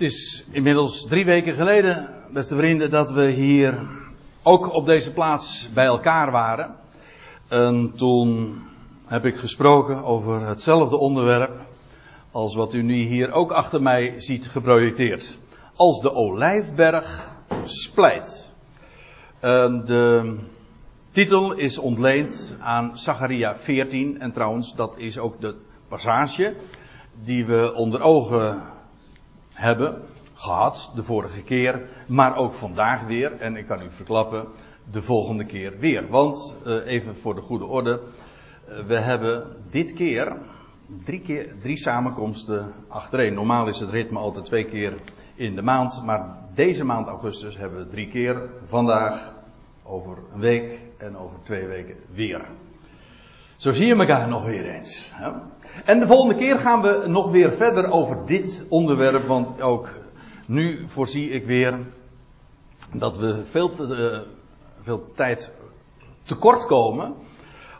Het is inmiddels drie weken geleden, beste vrienden, dat we hier ook op deze plaats bij elkaar waren. En toen heb ik gesproken over hetzelfde onderwerp als wat u nu hier ook achter mij ziet geprojecteerd. Als de olijfberg splijt. En de titel is ontleend aan Zacharia 14 en trouwens dat is ook de passage die we onder ogen hebben gehad de vorige keer, maar ook vandaag weer. En ik kan u verklappen, de volgende keer weer. Want, uh, even voor de goede orde, uh, we hebben dit keer drie, keer drie samenkomsten achtereen. Normaal is het ritme altijd twee keer in de maand, maar deze maand augustus hebben we drie keer. Vandaag, over een week en over twee weken weer. Zo zie je elkaar nog weer eens. Hè? En de volgende keer gaan we nog weer verder over dit onderwerp, want ook nu voorzie ik weer dat we veel, te, uh, veel tijd tekort komen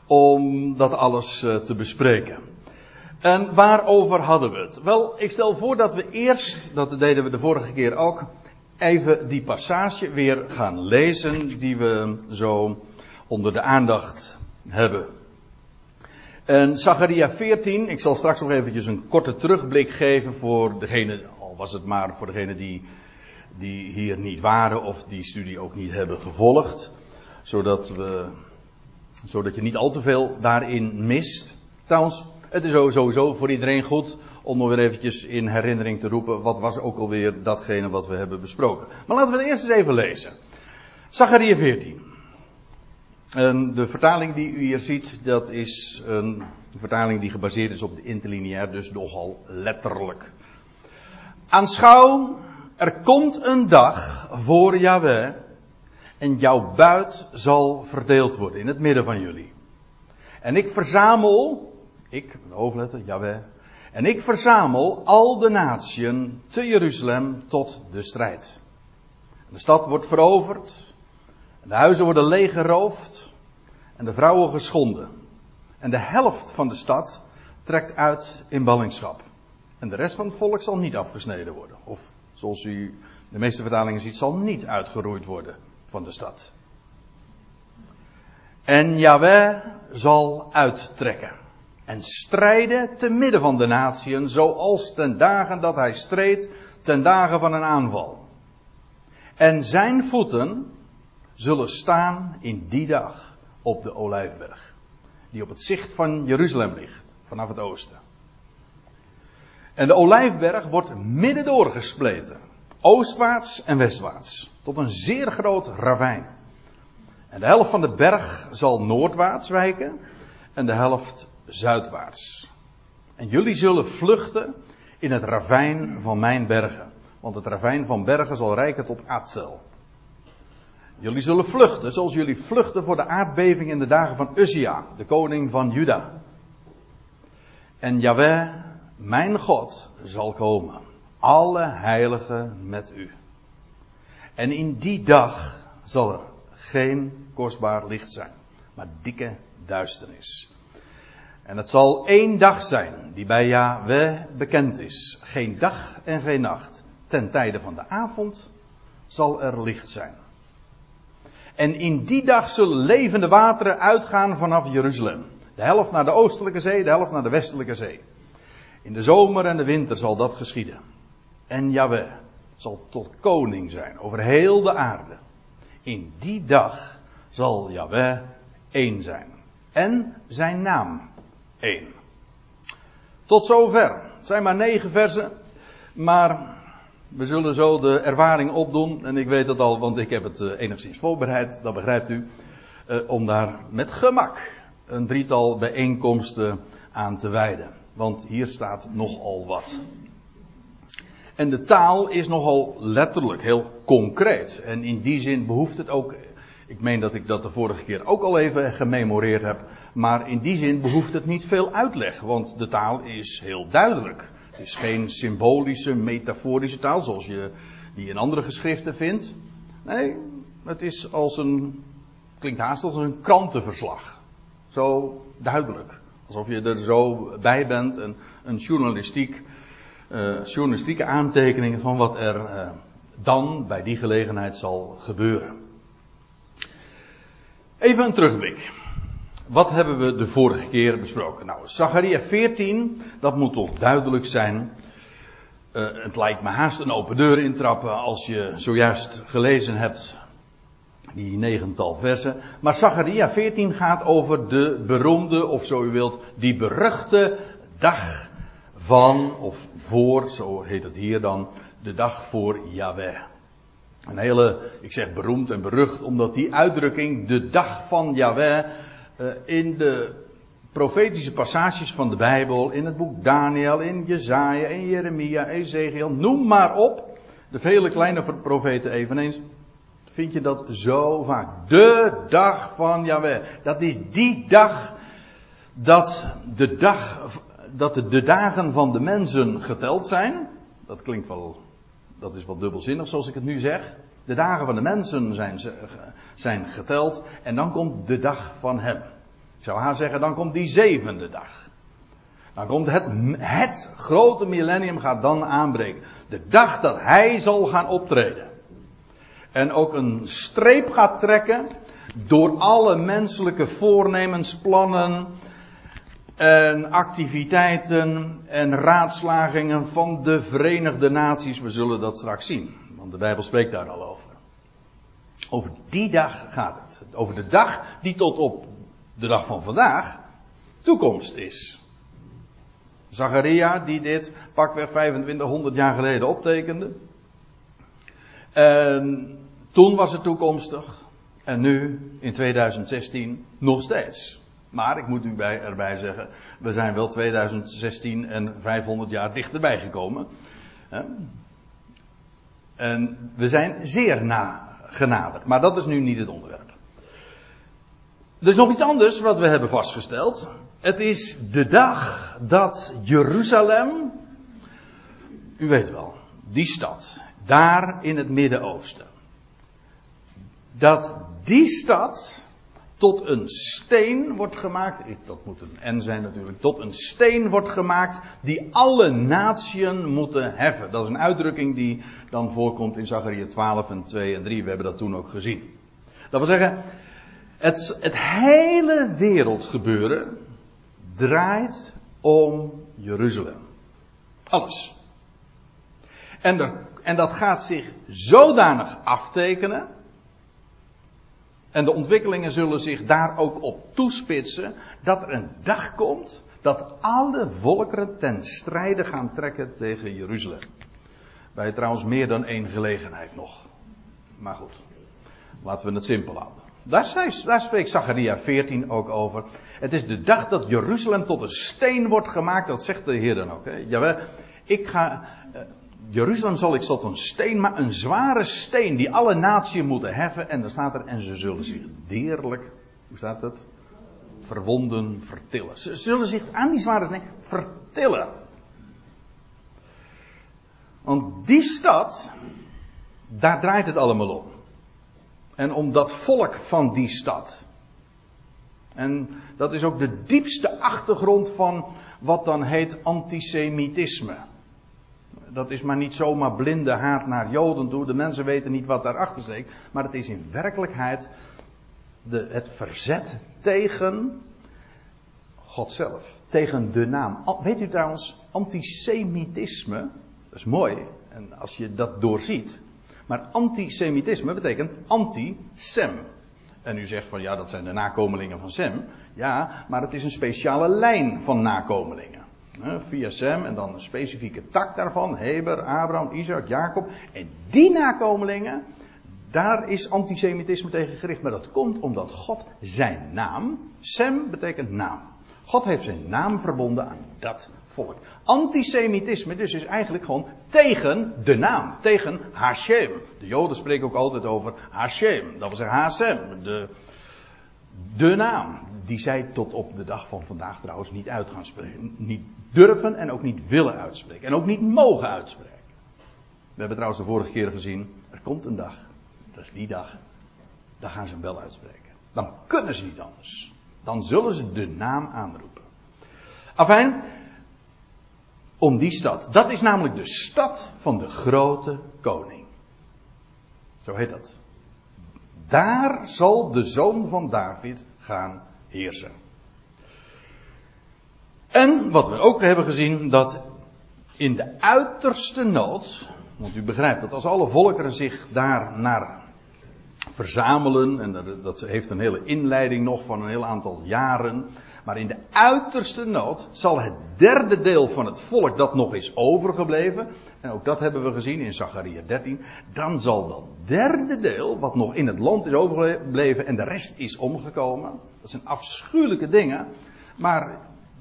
om dat alles uh, te bespreken. En waarover hadden we het? Wel, ik stel voor dat we eerst, dat deden we de vorige keer ook, even die passage weer gaan lezen die we zo onder de aandacht hebben. En Zacharia 14, ik zal straks nog eventjes een korte terugblik geven voor degene, al was het maar voor degene die, die hier niet waren of die studie ook niet hebben gevolgd. Zodat we, zodat je niet al te veel daarin mist. Trouwens, het is sowieso voor iedereen goed om nog weer eventjes in herinnering te roepen, wat was ook alweer datgene wat we hebben besproken. Maar laten we het eerst eens even lezen. Zacharia 14. En de vertaling die u hier ziet, dat is een vertaling die gebaseerd is op de interlineair, dus nogal letterlijk. Aanschouw, er komt een dag voor Yahweh en jouw buit zal verdeeld worden in het midden van jullie. En ik verzamel, ik, de hoofdletter, Yahweh, en ik verzamel al de natieën te Jeruzalem tot de strijd. De stad wordt veroverd, de huizen worden leeggeroofd en de vrouwen geschonden. En de helft van de stad trekt uit in ballingschap. En de rest van het volk zal niet afgesneden worden. Of zoals u de meeste vertalingen ziet, zal niet uitgeroeid worden van de stad. En Yahweh zal uittrekken. En strijden te midden van de natieën, zoals ten dagen dat hij streed, ten dagen van een aanval. En zijn voeten zullen staan in die dag op de Olijfberg. Die op het zicht van Jeruzalem ligt, vanaf het oosten. En de Olijfberg wordt midden doorgespleten. Oostwaarts en westwaarts. Tot een zeer groot ravijn. En de helft van de berg zal noordwaarts wijken. En de helft zuidwaarts. En jullie zullen vluchten in het ravijn van mijn bergen. Want het ravijn van bergen zal rijken tot Atzel. Jullie zullen vluchten zoals jullie vluchten voor de aardbeving in de dagen van Uzia, de koning van Juda. En Yahweh, mijn God, zal komen. Alle heiligen met u. En in die dag zal er geen kostbaar licht zijn, maar dikke duisternis. En het zal één dag zijn die bij Yahweh bekend is. Geen dag en geen nacht. Ten tijde van de avond zal er licht zijn. En in die dag zullen levende wateren uitgaan vanaf Jeruzalem. De helft naar de oostelijke zee, de helft naar de westelijke zee. In de zomer en de winter zal dat geschieden. En Yahweh zal tot koning zijn over heel de aarde. In die dag zal Yahweh één zijn. En zijn naam één. Tot zover. Het zijn maar negen versen. Maar we zullen zo de ervaring opdoen, en ik weet het al, want ik heb het uh, enigszins voorbereid, dat begrijpt u, uh, om daar met gemak een drietal bijeenkomsten aan te wijden. Want hier staat nogal wat. En de taal is nogal letterlijk, heel concreet. En in die zin behoeft het ook, ik meen dat ik dat de vorige keer ook al even gememoreerd heb, maar in die zin behoeft het niet veel uitleg, want de taal is heel duidelijk. Is geen symbolische, metaforische taal zoals je die in andere geschriften vindt. Nee, het is als een, klinkt haast als een krantenverslag. Zo duidelijk. Alsof je er zo bij bent en een journalistiek uh, journalistieke aantekeningen van wat er uh, dan bij die gelegenheid zal gebeuren. Even een terugblik. Wat hebben we de vorige keer besproken? Nou, Zacharia 14, dat moet toch duidelijk zijn. Uh, het lijkt me haast een open deur intrappen als je zojuist gelezen hebt die negental versen. Maar Zacharia 14 gaat over de beroemde, of zo u wilt, die beruchte dag van, of voor, zo heet het hier dan, de dag voor Yahweh. Een hele, ik zeg beroemd en berucht, omdat die uitdrukking, de dag van Yahweh, in de profetische passages van de Bijbel, in het boek Daniel, in Jezaja, in Jeremia, Ezekiel, noem maar op, de vele kleine profeten eveneens, vind je dat zo vaak. De dag van Yahweh. Dat is die dag dat de dag, dat de dagen van de mensen geteld zijn. Dat klinkt wel, dat is wel dubbelzinnig zoals ik het nu zeg. De dagen van de mensen zijn, zijn geteld. En dan komt de dag van hem. Ik zou haar zeggen, dan komt die zevende dag. Dan komt het, het grote millennium gaat dan aanbreken. De dag dat hij zal gaan optreden. En ook een streep gaat trekken door alle menselijke voornemens, plannen en activiteiten en raadslagingen van de Verenigde Naties. We zullen dat straks zien, want de Bijbel spreekt daar al over. Over die dag gaat het. Over de dag die tot op de dag van vandaag toekomst is. Zacharia, die dit pakweg 2500 jaar geleden optekende. En toen was het toekomstig. En nu, in 2016, nog steeds. Maar ik moet u bij, erbij zeggen, we zijn wel 2016 en 500 jaar dichterbij gekomen. En we zijn zeer na genaderd. Maar dat is nu niet het onderwerp. Er is nog iets anders wat we hebben vastgesteld. Het is de dag dat Jeruzalem, u weet wel, die stad, daar in het Midden-Oosten. Dat die stad tot een steen wordt gemaakt. Dat moet een N zijn natuurlijk. Tot een steen wordt gemaakt die alle natieën moeten heffen. Dat is een uitdrukking die dan voorkomt in Zachariah 12 en 2 en 3. We hebben dat toen ook gezien. Dat wil zeggen, het, het hele wereldgebeuren draait om Jeruzalem. Alles. En, en dat gaat zich zodanig aftekenen. En de ontwikkelingen zullen zich daar ook op toespitsen. Dat er een dag komt dat alle volkeren ten strijde gaan trekken tegen Jeruzalem. Bij trouwens meer dan één gelegenheid nog. Maar goed, laten we het simpel houden. Daar, daar spreekt Zacharia 14 ook over. Het is de dag dat Jeruzalem tot een steen wordt gemaakt. Dat zegt de Heer dan ook. Hè. Jawel, ik ga, uh, Jeruzalem zal ik tot een steen, maar een zware steen die alle naties moeten heffen. En dan staat er, en ze zullen zich deerlijk, hoe staat het? Verwonden, vertillen. Ze zullen zich aan die zware steen vertillen. Want die stad, daar draait het allemaal om. En om dat volk van die stad. En dat is ook de diepste achtergrond van wat dan heet antisemitisme. Dat is maar niet zomaar blinde haat naar Joden toe. De mensen weten niet wat daarachter steekt. Maar het is in werkelijkheid de, het verzet tegen God zelf. Tegen de naam. Weet u trouwens, antisemitisme, dat is mooi. En als je dat doorziet, maar antisemitisme betekent anti-Sem. En u zegt van ja, dat zijn de nakomelingen van Sem. Ja, maar het is een speciale lijn van nakomelingen. Via Sem en dan een specifieke tak daarvan. Heber, Abraham, Isaac, Jacob. En die nakomelingen, daar is antisemitisme tegen gericht. Maar dat komt omdat God zijn naam, Sem betekent naam. God heeft zijn naam verbonden aan dat volk. Antisemitisme dus is eigenlijk gewoon tegen de naam, tegen Hashem. De Joden spreken ook altijd over Hashem, dat wil zeggen Hashem, de, de naam, die zij tot op de dag van vandaag trouwens niet uit gaan spreken. Niet durven en ook niet willen uitspreken. En ook niet mogen uitspreken. We hebben trouwens de vorige keer gezien, er komt een dag, dat is die dag, dan gaan ze hem wel uitspreken. Dan kunnen ze niet anders. Dan zullen ze de naam aanroepen. Afijn, om die stad. Dat is namelijk de stad van de grote koning. Zo heet dat. Daar zal de zoon van David gaan heersen. En wat we ook hebben gezien, dat in de uiterste nood, want u begrijpt dat als alle volkeren zich daar naar verzamelen, en dat heeft een hele inleiding nog van een heel aantal jaren, maar in de uiterste nood zal het derde deel van het volk dat nog is overgebleven, en ook dat hebben we gezien in Zachariah 13, dan zal dat derde deel, wat nog in het land is overgebleven en de rest is omgekomen, dat zijn afschuwelijke dingen, maar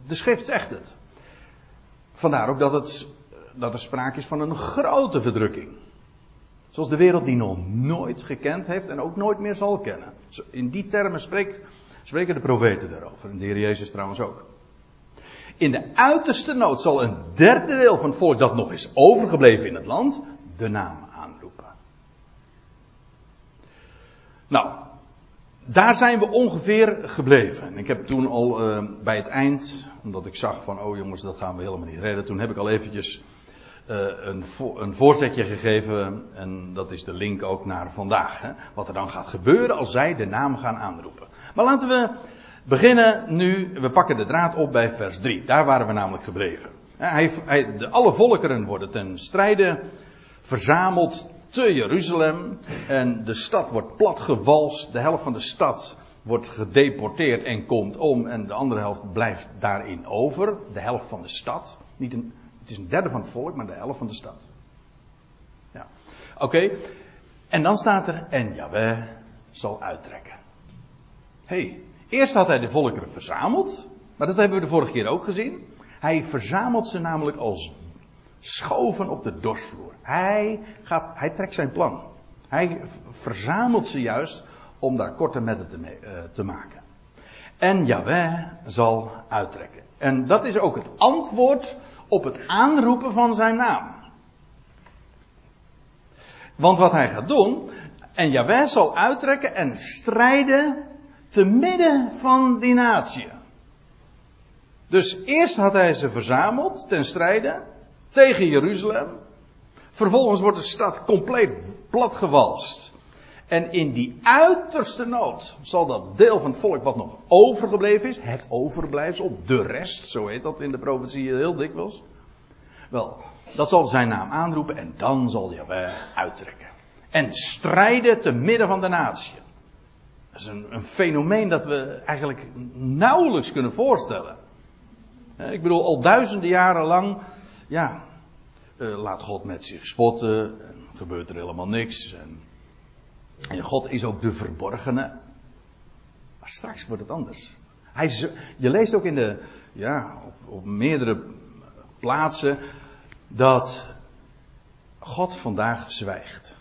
de schrift zegt het. Vandaar ook dat, het, dat er sprake is van een grote verdrukking. Zoals de wereld die nog nooit gekend heeft en ook nooit meer zal kennen. In die termen spreekt Spreken de profeten daarover. En de Heer Jezus trouwens ook. In de uiterste nood zal een derde deel van het volk dat nog is overgebleven in het land de naam aanroepen. Nou, daar zijn we ongeveer gebleven. Ik heb toen al uh, bij het eind, omdat ik zag van, oh jongens, dat gaan we helemaal niet redden. Toen heb ik al eventjes uh, een, een, voorzetje gegeven. En dat is de link ook naar vandaag. Hè, wat er dan gaat gebeuren als zij de naam gaan aanroepen. Maar laten we beginnen nu. We pakken de draad op bij vers 3. Daar waren we namelijk gebleven. Hij, hij, de, alle volkeren worden ten strijde verzameld te Jeruzalem. En de stad wordt platgewalst. De helft van de stad wordt gedeporteerd en komt om. En de andere helft blijft daarin over. De helft van de stad. Niet een, het is een derde van het volk, maar de helft van de stad. Ja. Oké. En dan staat er. En Jaweh zal uittrekken hey, eerst had hij de volkeren verzameld. Maar dat hebben we de vorige keer ook gezien. Hij verzamelt ze namelijk als schoven op de dorsvloer. Hij, gaat, hij trekt zijn plan. Hij verzamelt ze juist om daar korte metten te, uh, te maken. En Yahweh zal uittrekken. En dat is ook het antwoord op het aanroepen van zijn naam. Want wat hij gaat doen, en Yahweh zal uittrekken en strijden te midden van die natie. Dus eerst had hij ze verzameld ten strijde tegen Jeruzalem. Vervolgens wordt de stad compleet platgewalst. En in die uiterste nood zal dat deel van het volk wat nog overgebleven is, het overblijfsel, de rest, zo heet dat in de profetie heel dikwijls. Wel, dat zal zijn naam aanroepen en dan zal hij uittrekken. En strijden te midden van de natie. Dat is een, een fenomeen dat we eigenlijk nauwelijks kunnen voorstellen. Ik bedoel, al duizenden jaren lang, ja, uh, laat God met zich spotten, en gebeurt er helemaal niks. En, en, God is ook de verborgene. Maar straks wordt het anders. Hij, je leest ook in de, ja, op, op meerdere plaatsen dat God vandaag zwijgt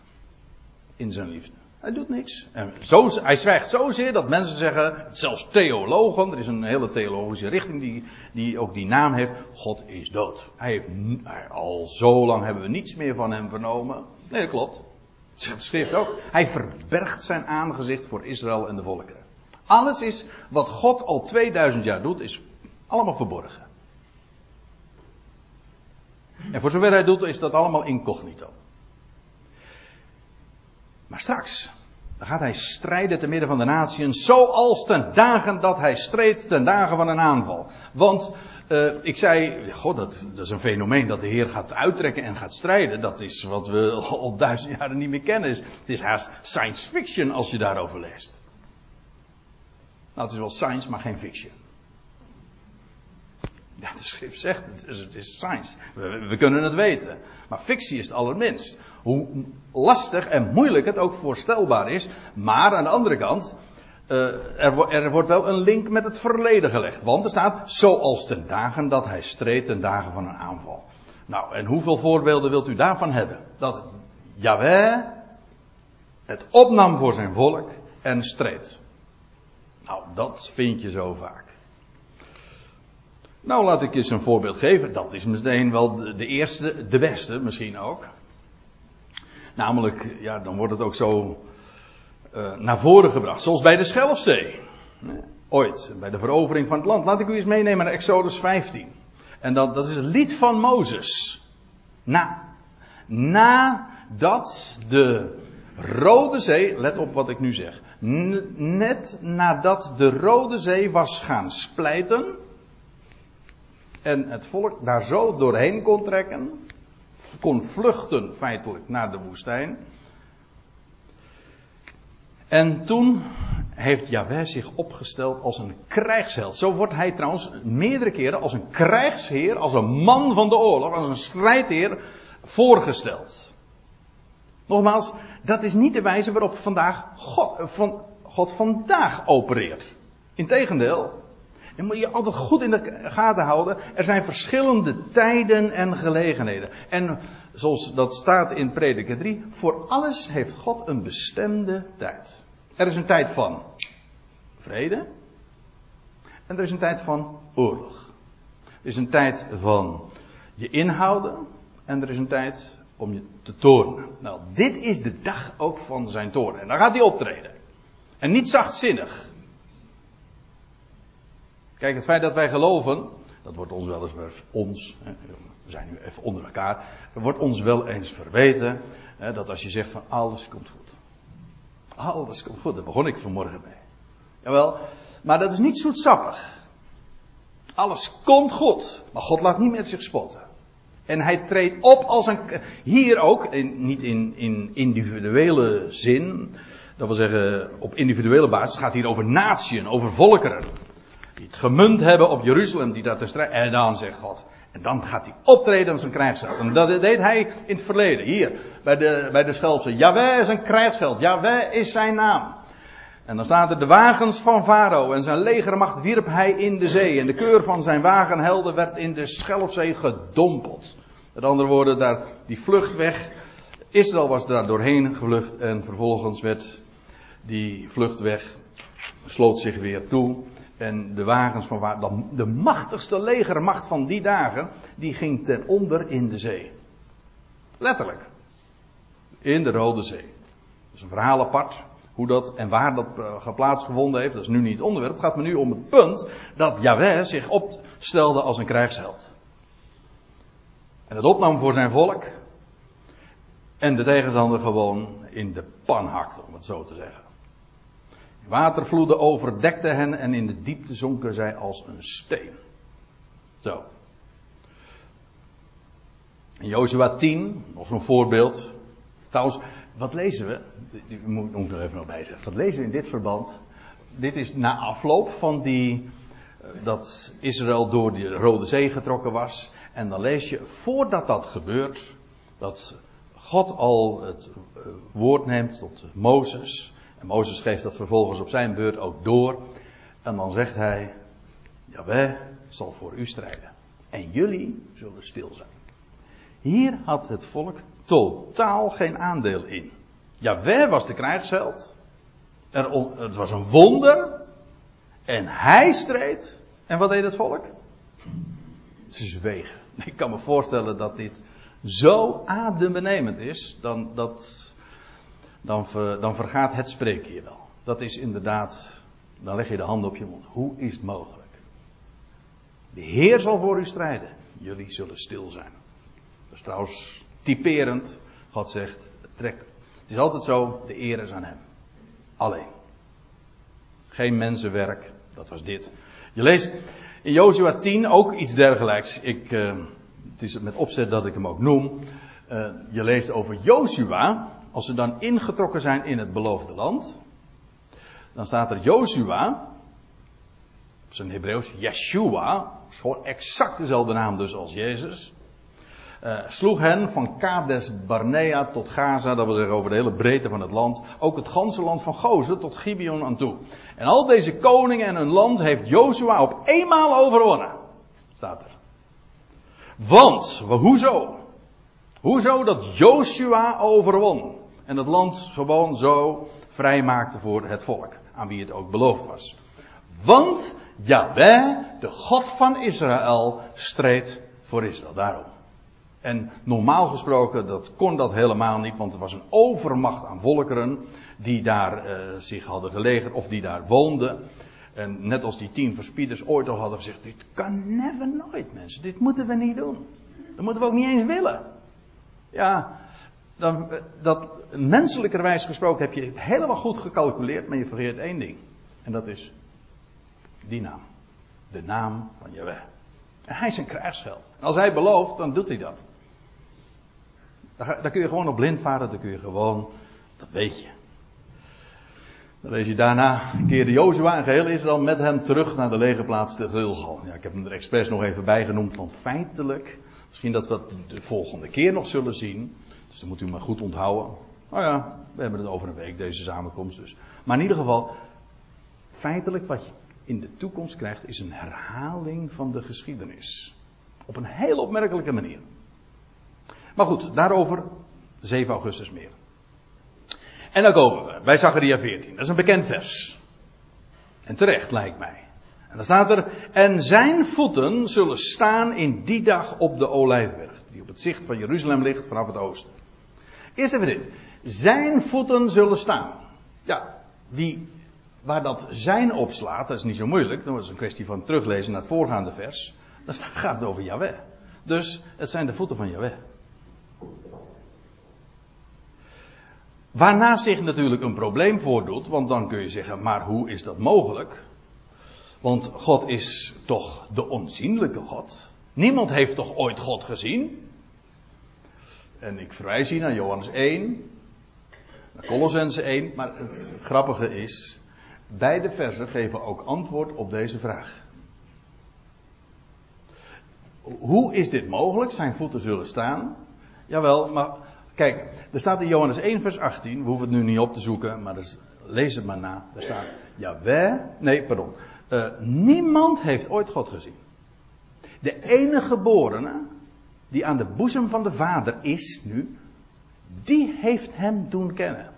in zijn liefde. Hij doet niks. En zo, hij zwijgt zozeer dat mensen zeggen, zelfs theologen, er is een hele theologische richting die, die ook die naam heeft, God is dood. Hij heeft, al zo lang hebben we niets meer van hem vernomen. Nee, dat klopt. Dat zegt de schrift ook. Hij verbergt zijn aangezicht voor Israël en de volkeren. Alles is wat God al 2000 jaar doet, is allemaal verborgen. En voor zover hij doet, is dat allemaal incognito. Maar straks, dan gaat hij strijden te midden van de natieën, zoals ten dagen dat hij streed ten dagen van een aanval. Want uh, ik zei, god, dat, dat, is een fenomeen dat de Heer gaat uittrekken en gaat strijden. Dat is wat we al duizend jaren niet meer kennen. Het is haast science fiction als je daarover leest. Nou, het is wel science, maar geen fiction. Ja, de schrift zegt het, het is science. We, kunnen het weten. Maar fictie is het allerminst. Hoe lastig en moeilijk het ook voorstelbaar is. Maar aan de andere kant, uh, er, er, wordt wel een link met het verleden gelegd. Want er staat, zoals ten dagen dat hij streed ten dagen van een aanval. Nou, en hoeveel voorbeelden wilt u daarvan hebben? Dat Yahweh het opnam voor zijn volk en streed. Nou, dat vind je zo vaak. Nou, laat ik eens een voorbeeld geven. Dat is meteen wel de, eerste, de beste misschien ook. Namelijk, ja, dan wordt het ook zo uh, naar voren gebracht. Zoals bij de Schelfzee. Ooit, bij de verovering van het land. Laat ik u eens meenemen naar Exodus 15. En dat, dat is het lied van Mozes. Na. Nadat de Rode Zee, let op wat ik nu zeg. Net nadat de Rode Zee was gaan splijten. En het volk daar zo doorheen kon trekken. Kon vluchten feitelijk naar de woestijn. En toen heeft Yahweh zich opgesteld als een krijgsheld. Zo wordt hij trouwens meerdere keren als een krijgsheer, als een man van de oorlog, als een strijdheer voorgesteld. Nogmaals, dat is niet de wijze waarop vandaag God, van, God vandaag opereert. Integendeel, en moet je altijd goed in de gaten houden. Er zijn verschillende tijden en gelegenheden. En zoals dat staat in Prediker 3, voor alles heeft God een bestemde tijd. Er is een tijd van vrede. En er is een tijd van oorlog. Er is een tijd van je inhouden. En er is een tijd om je te toornen. Nou, dit is de dag ook van zijn toorn. En dan gaat hij optreden. En niet zachtzinnig. Kijk, het feit dat wij geloven, dat wordt ons wel eens, ons, we zijn nu even onder elkaar, wordt ons wel eens verweten, dat als je zegt van alles komt goed. Alles komt goed, daar begon ik vanmorgen mee. Jawel, maar dat is niet zoetsappig. Alles komt goed, maar God laat niet met zich spotten. En hij treedt op als een. Hier ook, niet in, in individuele zin. Dat wil zeggen, op individuele basis. Het gaat hier over natieën, over volkeren. Die het gemunt hebben op Jeruzalem, die daar te strijden. En dan zegt God. En dan gaat hij optreden als een krijgsheld. En dat deed hij in het verleden. Hier, bij de, bij de Schelpse. Jaweh is een krijgsheld. Jaweh is zijn naam. En dan staat er de wagens van Farao en zijn legermacht wierp hij in de zee. En de keur van zijn wagenhelden werd in de Schelfzee gedompeld. Met andere woorden, daar, die vluchtweg. Israël was daar doorheen gevlucht en vervolgens werd die vluchtweg, sloot zich weer toe. En de wagens van Farao, de machtigste legermacht van die dagen, die ging ten onder in de zee. Letterlijk. In de Rode Zee. Dat is een verhaal apart. Hoe dat en waar dat uh, plaatsgevonden heeft, dat is nu niet het onderwerp. Het gaat me nu om het punt dat Yahweh zich opstelde als een krijgsheld. En het opnam voor zijn volk. En de tegenstander gewoon in de pan hakte, om het zo te zeggen. Watervloeden overdekten hen en in de diepte zonken zij als een steen. Zo. In Jozua 10, nog zo'n voorbeeld. Trouwens, wat lezen we? Die moet ik nog even nog bij zeggen. Wat lezen we in dit verband? Dit is na afloop van die. Eh, dat Israël door de Rode Zee getrokken was. En dan lees je, voordat dat gebeurt, dat God al het eh, woord neemt tot Mozes. En Mozes geeft dat vervolgens op zijn beurt ook door. En dan zegt hij, Jawel zal voor u strijden. En jullie zullen stil zijn. Hier had het volk totaal geen aandeel in. Jawel was de krijgsheld. Er, het was een wonder. En hij streed. En wat deed het volk? Ze zwegen. Ik kan me voorstellen dat dit zo adembenemend is. Dan, dat, dan, dan vergaat het spreken je wel. Dat is inderdaad. Dan leg je de hand op je mond. Hoe is het mogelijk? De Heer zal voor u strijden. Jullie zullen stil zijn. Dat is trouwens typerend. God zegt, het, trekt, het is altijd zo, de eer is aan hem. Alleen. Geen mensenwerk, dat was dit. Je leest in Jozua 10 ook iets dergelijks. Ik, uh, het is met opzet dat ik hem ook noem. Uh, je leest over Jozua. Als ze dan ingetrokken zijn in het beloofde land. Dan staat er Jozua. Op zijn Hebreeuws Yeshua. is gewoon exact dezelfde naam dus als Jezus. Uh, sloeg hen van Kades Barnea tot Gaza, dat wil zeggen over de hele breedte van het land, ook het ganse land van Gozen tot Gibeon aan toe. En al deze koningen en hun land heeft Jozua op eenmaal overwonnen. Staat er. Want, hoezo? Hoezo dat Joshua overwon en het land gewoon zo vrijmaakte voor het volk, aan wie het ook beloofd was. Want Jahweh, de God van Israël, streed voor Israël. Daarom. En normaal gesproken, dat kon dat helemaal niet, want er was een overmacht aan volkeren die daar uh, zich hadden gelegen of die daar woonden. En net als die tien verspieders ooit al hadden gezegd: Dit kan never nooit, mensen. Dit moeten we niet doen. Dat moeten we ook niet eens willen. Ja, dan, dat, menselijkerwijs gesproken heb je het helemaal goed gecalculeerd, maar je vergeet één ding. En dat is die naam. De naam van Jaweh. En hij is een krijgsgeld. En als hij belooft, dan doet hij dat. Daar, kun je gewoon op blind varen, dan kun je gewoon, dat weet je. Dan lees je daarna, keerde Jozua en geheel Israël met hem terug naar de legerplaats te Gilgal. Ja, ik heb hem er expres nog even bij genoemd, want feitelijk, misschien dat we het de volgende keer nog zullen zien. Dus dat moet u maar goed onthouden. Nou ja, we hebben het over een week, deze samenkomst dus. Maar in ieder geval, feitelijk wat je in de toekomst krijgt, is een herhaling van de geschiedenis. Op een heel opmerkelijke manier. Maar goed, daarover 7 augustus meer. En dan komen we bij Zachariah 14. Dat is een bekend vers. En terecht lijkt mij. En dan staat er, en zijn voeten zullen staan in die dag op de olijfberg, die op het zicht van Jeruzalem ligt vanaf het oosten. Eerst even dit. Zijn voeten zullen staan. Ja, wie, waar dat zijn opslaat, dat is niet zo moeilijk. Dat is een kwestie van teruglezen naar het voorgaande vers. Dan gaat over Yahweh. Dus het zijn de voeten van Yahweh. Waarna zich natuurlijk een probleem voordoet, want dan kun je zeggen, maar hoe is dat mogelijk? Want God is toch de onzienlijke God. Niemand heeft toch ooit God gezien? En ik verwijs hier naar Johannes 1, naar Colossense 1, maar het grappige is, beide versen geven ook antwoord op deze vraag. Hoe is dit mogelijk? Zijn voeten zullen staan. Jawel, maar kijk, er staat in Johannes 1, vers 18, we hoeven het nu niet op te zoeken, maar dus, lees het maar na. Er staat, Jawel, nee, pardon. Uh, niemand heeft ooit God gezien. De enige geborene, die aan de boezem van de Vader is nu, die heeft hem doen kennen.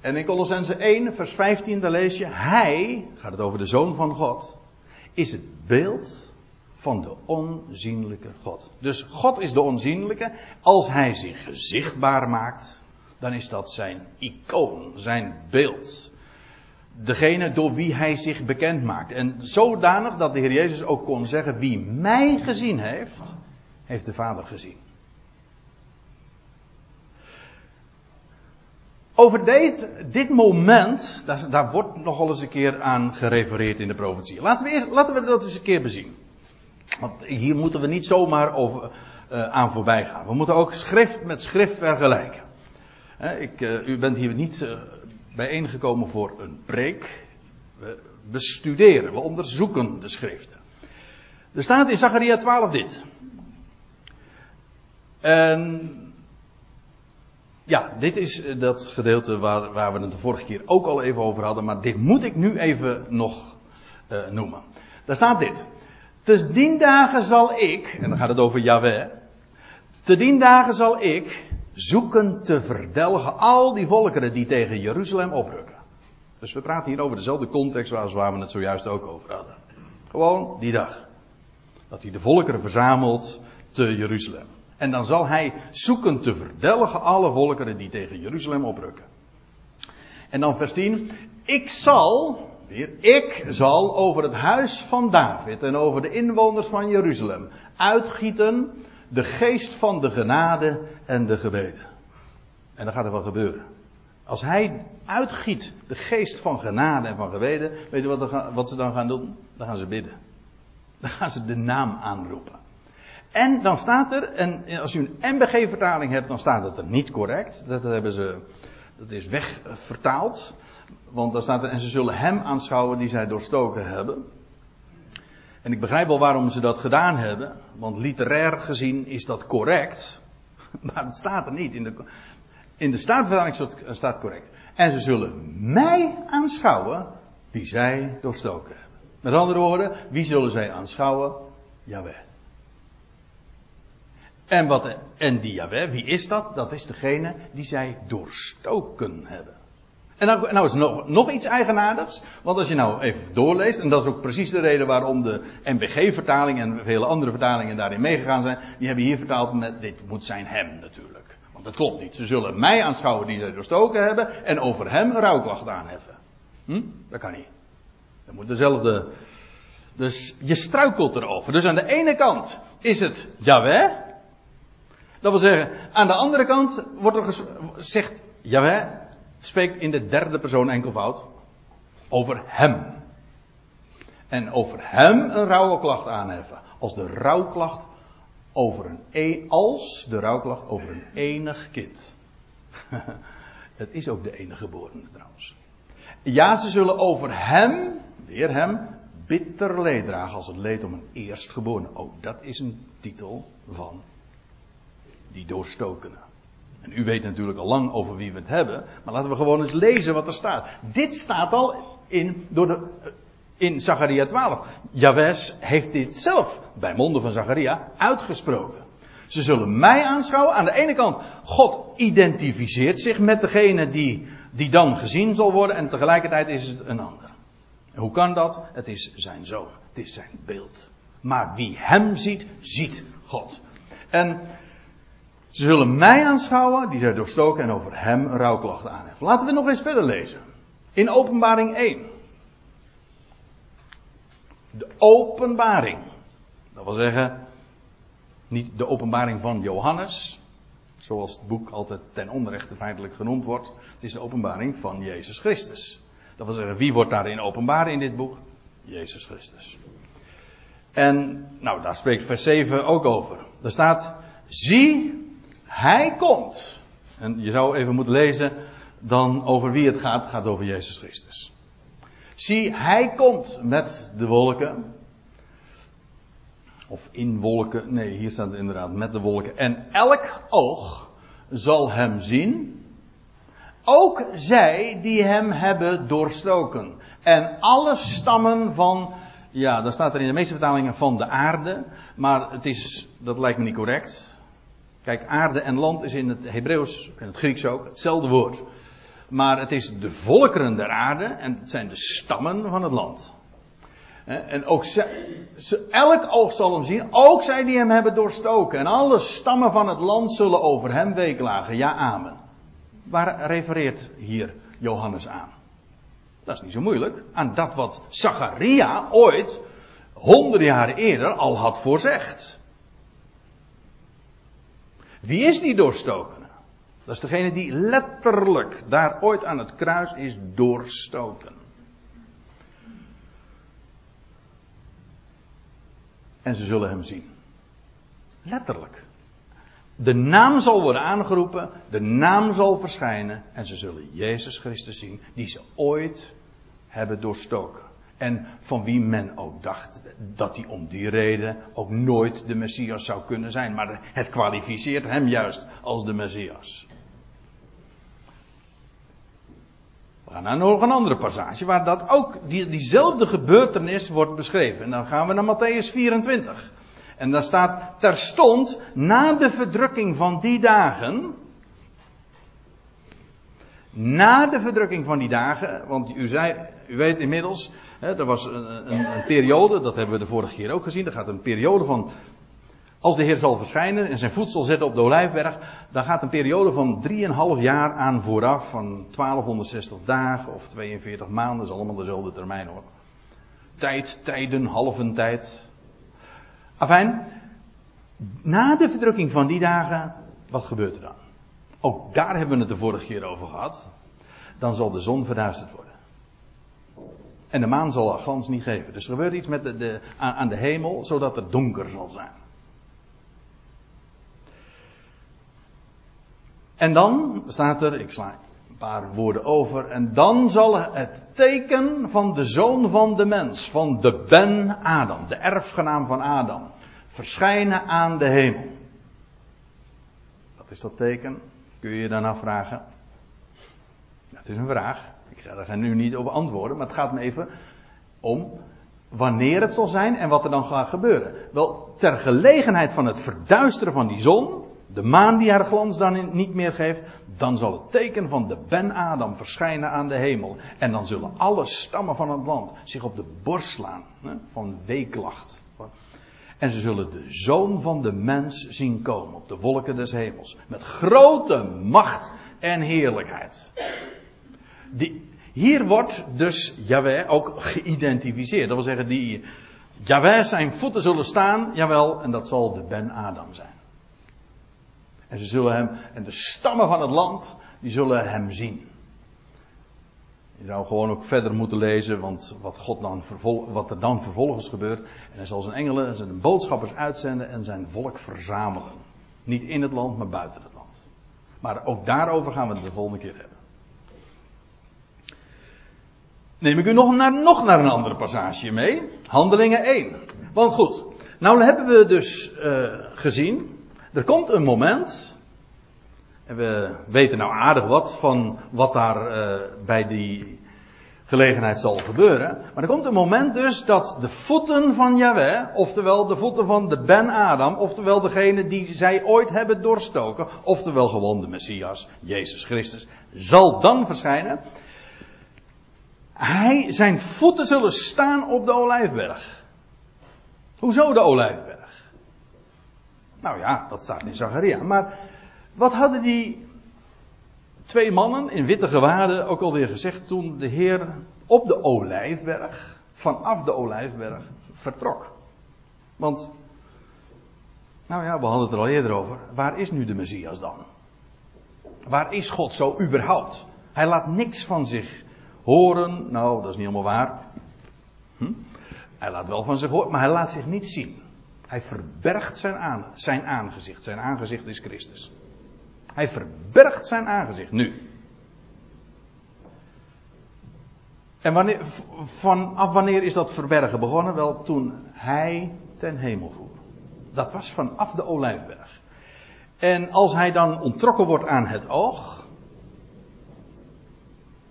En in Colossense 1, vers 15, daar lees je, hij, gaat het over de Zoon van God, is het beeld van de onzienlijke God. Dus God is de onzienlijke. Als hij zich zichtbaar maakt, dan is dat zijn icoon, zijn beeld. Degene door wie hij zich bekend maakt. En zodanig dat de Heer Jezus ook kon zeggen: Wie mij gezien heeft, heeft de Vader gezien. Over dit, moment, daar, daar, wordt nogal eens een keer aan gerefereerd in de profetie. Laten we, eerst, laten we dat eens een keer bezien. Want hier moeten we niet zomaar over, uh, aan voorbij gaan. We moeten ook schrift met schrift vergelijken. ik, uh, u bent hier niet uh, bijeengekomen voor een preek. We bestuderen, we onderzoeken de schriften. Er staat in Zachariah 12 dit. En ja, dit is dat gedeelte waar, waar, we het de vorige keer ook al even over hadden, maar dit moet ik nu even nog uh, noemen. Daar staat dit. Te dien dagen zal ik, en dan gaat het over Yahweh. Te dien dagen zal ik zoeken te verdelgen al die volkeren die tegen Jeruzalem oprukken. Dus we praten hier over dezelfde context waar we het zojuist ook over hadden. Gewoon die dag. Dat hij de volkeren verzamelt te Jeruzalem. En dan zal hij zoeken te verdelgen alle volkeren die tegen Jeruzalem oprukken. En dan vers 10. Ik zal, weer, ik zal over het huis van David en over de inwoners van Jeruzalem uitgieten de geest van de genade en de gebeden. En dan gaat er wat gebeuren. Als hij uitgiet de geest van genade en van gebeden, weet je wat ze dan gaan doen? Dan gaan ze bidden. Dan gaan ze de naam aanroepen. En dan staat er, en als u een MBG-vertaling hebt, dan staat het er niet correct. Dat hebben ze, dat is wegvertaald. Want dan staat er, en ze zullen hem aanschouwen die zij doorstoken hebben. En ik begrijp wel waarom ze dat gedaan hebben, want literair gezien is dat correct. Maar het staat er niet. In de, in de staatvertaling staat correct. En ze zullen mij aanschouwen die zij doorstoken hebben. Met andere woorden, wie zullen zij aanschouwen? Jawel. En, wat, en die Yahweh, wie is dat? Dat is degene die zij doorstoken hebben. En nou, nou is nog, nog iets eigenaardigs. Want als je nou even doorleest, en dat is ook precies de reden waarom de MBG-vertaling en vele andere vertalingen daarin meegegaan zijn. Die hebben hier vertaald met, dit moet zijn hem natuurlijk. Want dat klopt niet. Ze zullen mij aanschouwen die zij doorstoken hebben en over hem rouwklacht aanheffen. Hm? Dat kan niet. Dat moet dezelfde. Dus je struikelt erover. Dus aan de ene kant is het Yahweh. Dat wil zeggen, aan de andere kant wordt er gezegd, Yahweh spreekt in de derde persoon enkelvoud over hem. En over hem een rouwklacht aanheffen. Als de rouwklacht over een, e- als de rouwklacht over een enig kind. Het is ook de enige geboren trouwens. Ja, ze zullen over hem, weer hem, bitter leed dragen als het leed om een eerstgeborene. Ook dat is een titel van die doorstokene. En u weet natuurlijk al lang over wie we het hebben, maar laten we gewoon eens lezen wat er staat. Dit staat al in, door de, in Zacharia 12. Jawes heeft dit zelf bij monden van Zacharia uitgesproken. Ze zullen mij aanschouwen. Aan de ene kant, God identificeert zich met degene die, die dan gezien zal worden. En tegelijkertijd is het een ander. Hoe kan dat? Het is zijn zoon. Het is zijn beeld. Maar wie hem ziet, ziet God. En ze zullen mij aanschouwen, die zij doorstoken en over hem een rouwklacht aanheffen. Laten we nog eens verder lezen. In openbaring 1. De openbaring. Dat wil zeggen, niet de openbaring van Johannes, zoals het boek altijd ten onrechte feitelijk genoemd wordt. Het is de openbaring van Jezus Christus. Dat wil zeggen, wie wordt daarin openbaar in dit boek? Jezus Christus. En, nou, daar spreekt vers 7 ook over. Daar staat, zie, hij komt. En je zou even moeten lezen dan over wie het gaat. Gaat over Jezus Christus. Zie, hij komt met de wolken. Of in wolken. Nee, hier staat het inderdaad met de wolken. En elk oog zal hem zien. Ook zij die hem hebben doorstoken. En alle stammen van. Ja, dan staat er in de meeste vertalingen van de aarde. Maar het is, dat lijkt me niet correct. Kijk, aarde en land is in het Hebreeuws en het Grieks ook hetzelfde woord. Maar het is de volkeren der aarde en het zijn de stammen van het land. En ook elk oog zal hem zien, ook zij die hem hebben doorstoken. En alle stammen van het land zullen over hem weeklagen. Ja, amen. Waar refereert hier Johannes aan? Dat is niet zo moeilijk. Aan dat wat Zacharia ooit, honderden jaren eerder, al had voorzegd. Wie is die doorstoken? Dat is degene die letterlijk daar ooit aan het kruis is doorstoken. En ze zullen hem zien. Letterlijk. De naam zal worden aangeroepen, de naam zal verschijnen en ze zullen Jezus Christus zien, die ze ooit hebben doorstoken. En van wie men ook dacht dat hij om die reden ook nooit de Messias zou kunnen zijn. Maar het kwalificeert hem juist als de Messias. We gaan naar nog een andere passage waar dat ook die, diezelfde gebeurtenis wordt beschreven. En dan gaan we naar Matthäus 24. En daar staat terstond na de verdrukking van die dagen. Na de verdrukking van die dagen, want u, zei, u weet inmiddels, hè, er was een, een, een, periode, dat hebben we de vorige keer ook gezien, er gaat een periode van als de Heer zal verschijnen en zijn voet zal zetten op de Olijfberg, dan gaat een periode van 3,5 jaar aan vooraf, van 1260 dagen of 42 maanden, dat is allemaal dezelfde termijn hoor. Tijd, tijden, halve tijd. Afijn, na de verdrukking van die dagen, wat gebeurt er dan? Ook daar hebben we het de vorige keer over gehad. Dan zal de zon verduisterd worden. En de maan zal haar glans niet geven. Dus er gebeurt iets met de, de, aan de hemel, zodat het donker zal zijn. En dan staat er, ik sla een paar woorden over, en dan zal het teken van de zoon van de mens, van de Ben Adam, de erfgenaam van Adam, verschijnen aan de hemel. Wat is dat teken? Kun je je dan afvragen? Het is een vraag. Ik ga er nu niet op antwoorden, maar het gaat me even om wanneer het zal zijn en wat er dan gaat gebeuren. Wel, ter gelegenheid van het verduisteren van die zon, de maan die haar glans dan niet meer geeft, dan zal het teken van de Ben-Adam verschijnen aan de hemel. En dan zullen alle stammen van het land zich op de borst slaan hè, van weeklacht. En ze zullen de zoon van de mens zien komen op de wolken des hemels. Met grote macht en heerlijkheid. Die, Hier wordt dus Yahweh ook geïdentificeerd. Dat wil zeggen, die Yahweh zijn voeten zullen staan, jawel, en dat zal de Ben Adam zijn. En ze zullen hem, en de stammen van het land, die zullen hem zien. Je zou gewoon ook verder moeten lezen, want wat, God dan vervol, wat er dan vervolgens gebeurt. En hij zal zijn engelen en zijn boodschappers uitzenden en zijn volk verzamelen. Niet in het land, maar buiten het land. Maar ook daarover gaan we het de volgende keer hebben. Neem ik u nog naar, nog naar een andere passage mee. Handelingen 1. Want goed, nou hebben we dus uh, gezien. Er komt een moment. En we weten nou aardig wat van wat daar uh, bij die gelegenheid zal gebeuren. Maar er komt een moment dus dat de voeten van Yahweh, oftewel de voeten van de Ben Adam, oftewel degene die zij ooit hebben doorstoken, oftewel gewoon de Messias, Jezus Christus, zal dan verschijnen. Hij, zijn voeten zullen staan op de olijfberg. Hoezo de olijfberg? Nou ja, dat staat in Zacharia. Maar wat hadden die twee mannen in witte gewaden ook alweer gezegd toen de Heer op de olijfberg, vanaf de olijfberg, vertrok? Want, nou ja, we hadden het er al eerder over. Waar is nu de Messias dan? Waar is God zo überhaupt? Hij laat niks van zich Horen, nou, dat is niet helemaal waar. Hm? Hij laat wel van zich horen, maar hij laat zich niet zien. Hij verbergt zijn, aan, zijn aangezicht. Zijn aangezicht is Christus. Hij verbergt zijn aangezicht nu. En wanneer, vanaf wanneer is dat verbergen begonnen? Wel, toen hij ten hemel voer. Dat was vanaf de olijfberg. En als hij dan ontrokken wordt aan het oog,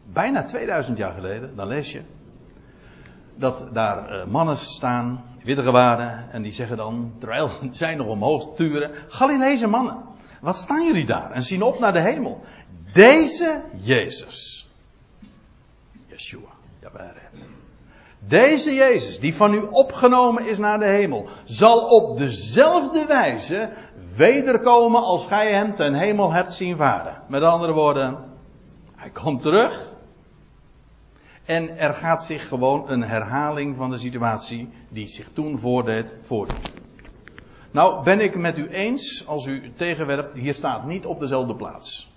bijna 2000 jaar geleden, dan lees je dat daar uh, mannen staan, witte gewaden, en die zeggen dan, terwijl zij nog omhoog turen, Galileese mannen, wat staan jullie daar? En zien op naar de hemel. Deze Jezus, Yeshua, Jaweret. Deze Jezus, die van u opgenomen is naar de hemel, zal op dezelfde wijze wederkomen als gij hem ten hemel hebt zien varen. Met andere woorden, hij komt terug. En er gaat zich gewoon een herhaling van de situatie die zich toen voordeed, voordoen. Nou, ben ik met u eens als u tegenwerpt, hier staat niet op dezelfde plaats.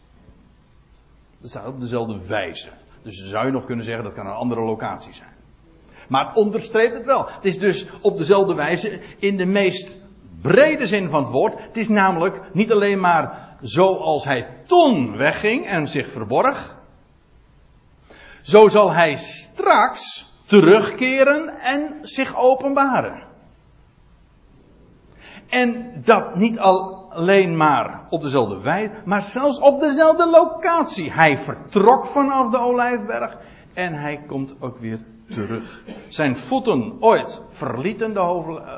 Het staat op dezelfde wijze. Dus zou je nog kunnen zeggen dat kan een andere locatie zijn. Maar het onderstreept het wel. Het is dus op dezelfde wijze in de meest brede zin van het woord. Het is namelijk niet alleen maar zoals hij toen wegging en zich verborg. Zo zal hij straks terugkeren en zich openbaren. En dat niet alleen maar op dezelfde wijze, maar zelfs op dezelfde locatie. Hij vertrok vanaf de olijfberg en hij komt ook weer terug. Zijn voeten ooit verlieten de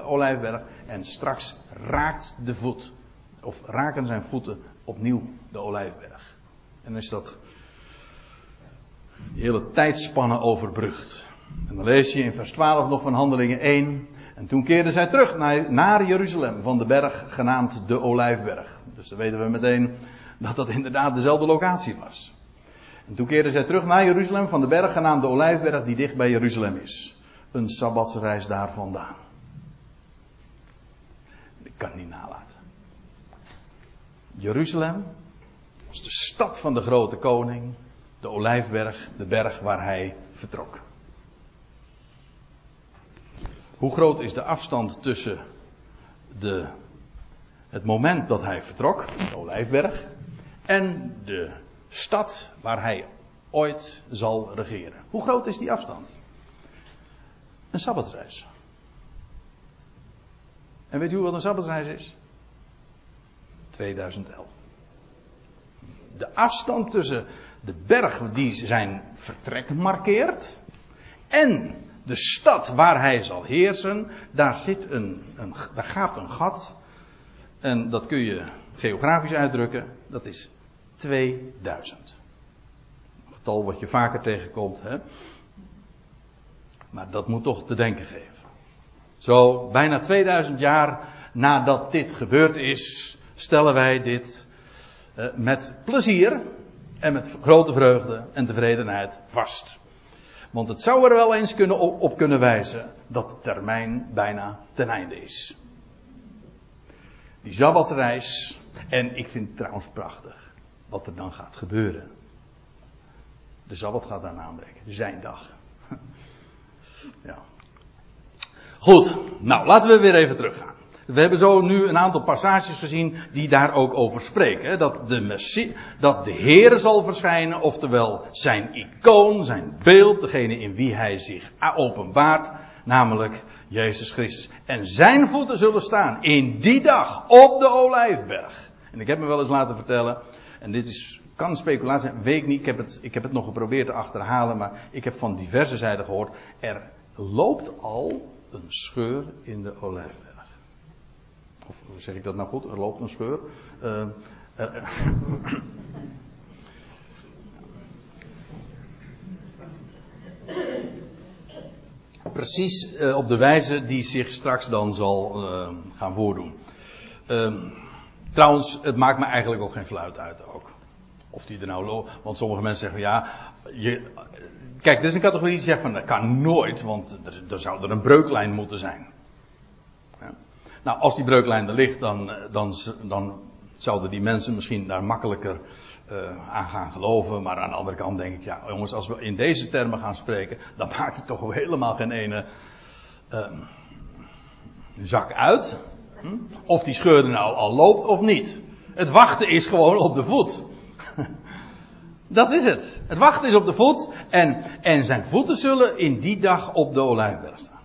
olijfberg en straks raakt de voet, of raken zijn voeten opnieuw de olijfberg. En is dat die hele tijdspannen overbrugt. En dan lees je in vers 12 nog van Handelingen 1. En toen keerden zij terug naar, naar Jeruzalem van de berg genaamd de Olijfberg. Dus dan weten we meteen dat dat inderdaad dezelfde locatie was. En toen keerden zij terug naar Jeruzalem van de berg genaamd de Olijfberg die dicht bij Jeruzalem is. Een sabbatsreis daar vandaan. Ik kan het niet nalaten. Jeruzalem was de stad van de grote koning de Olijfberg, de berg waar hij vertrok. Hoe groot is de afstand tussen de, het moment dat hij vertrok, de Olijfberg, en de stad waar hij ooit zal regeren? Hoe groot is die afstand? Een sabbatsreis. En weet u wat een sabbatsreis is? 2011. De afstand tussen de berg die zijn vertrek markeert. En de stad waar hij zal heersen, daar, zit een, een, gaat een gat. En dat kun je geografisch uitdrukken, dat is 2000. Een getal wat je vaker tegenkomt, hè. Maar dat moet toch te denken geven. Zo, bijna 2000 jaar nadat dit gebeurd is, stellen wij dit uh, met plezier en met grote vreugde en tevredenheid vast. Want het zou er wel eens kunnen op, kunnen wijzen dat de termijn bijna ten einde is. Die Sabbatsreis. En ik vind het trouwens prachtig wat er dan gaat gebeuren. De Sabbat gaat daarna aanbreken. Zijn dag. Ja. Goed. Nou, laten we weer even teruggaan. We hebben zo nu een aantal passages gezien die daar ook over spreken. Dat de, Messie, dat de Heer zal verschijnen, oftewel zijn icoon, zijn beeld, degene in wie hij zich openbaart, namelijk Jezus Christus. En zijn voeten zullen staan in die dag op de Olijfberg. En ik heb me wel eens laten vertellen, en dit is, kan speculatie zijn, weet ik niet, ik heb, het, ik heb het nog geprobeerd te achterhalen, maar ik heb van diverse zijden gehoord, er loopt al een scheur in de Olijfberg. Of zeg ik dat nou goed? Er loopt een scheur. Uh, uh, precies uh, op de wijze die zich straks dan zal gaan voordoen. Ehm, trouwens, het maakt me eigenlijk ook geen fluit uit ook. Of die er nou loopt. Want sommige mensen zeggen ja. Je, kijk, er is een categorie die zegt van dat kan nooit, want er, er zou er een breuklijn moeten zijn. Nou, als die breuklijn er ligt, dan, eh, dan, dan zouden die mensen misschien daar makkelijker uh, aan gaan geloven. Maar aan de andere kant denk ik, ja jongens, als we in deze termen gaan spreken, dan maakt het toch helemaal geen ene uh, zak uit. Hm? Of die scheur nou al loopt of niet. Het wachten is gewoon op de voet. Dat is het. Het wachten is op de voet en, en zijn voeten zullen in die dag op de olijfberg staan.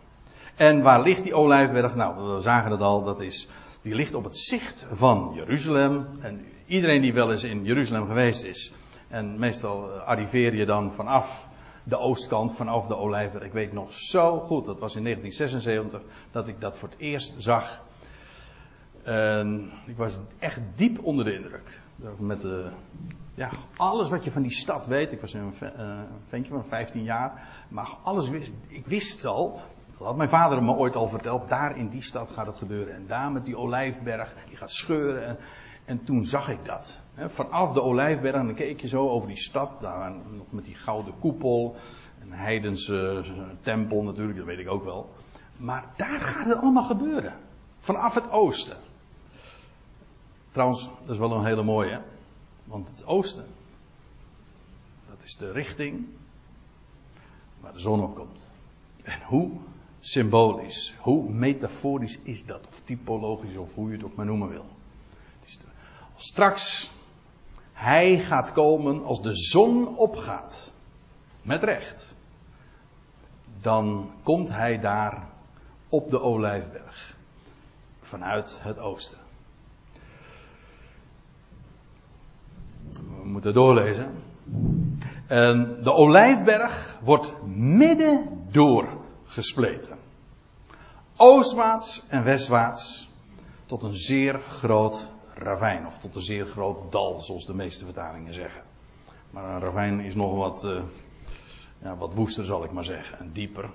En waar ligt die olijfberg? Nou, we zagen het al, dat is, die ligt op het zicht van Jeruzalem. En iedereen die wel eens in Jeruzalem geweest is, en meestal eh, arriveer je dan vanaf de oostkant, vanaf de olijfberg. Ik weet nog zo goed, dat was in 1976, dat ik dat voor het eerst zag. En ik was echt diep onder de indruk. Met de, ja, alles wat je van die stad weet. Ik was een uh, ventje van 15 jaar. Maar alles wist, ik wist al dat had mijn vader me ooit al verteld. Daar in die stad gaat het gebeuren. En daar met die olijfberg, die gaat scheuren. En, en toen zag ik dat. Vanaf de olijfberg, en dan keek je zo over die stad. Daar nog met die gouden koepel. Een heidense tempel natuurlijk, dat weet ik ook wel. Maar daar gaat het allemaal gebeuren. Vanaf het oosten. Trouwens, dat is wel een hele mooie. Want het oosten. Dat is de richting waar de zon op komt. En hoe symbolisch. Hoe metaforisch is dat? Of typologisch, of hoe je het ook maar noemen wil. Straks hij gaat komen als de zon opgaat. Met recht. Dan komt hij daar op de olijfberg. Vanuit het oosten. We moeten doorlezen. En de olijfberg wordt midden door gespleten. Oostwaarts en westwaarts tot een zeer groot ravijn, of tot een zeer groot dal, zoals de meeste vertalingen zeggen. Maar een ravijn is nog wat, uh, ja, wat woester, zal ik maar zeggen, en dieper.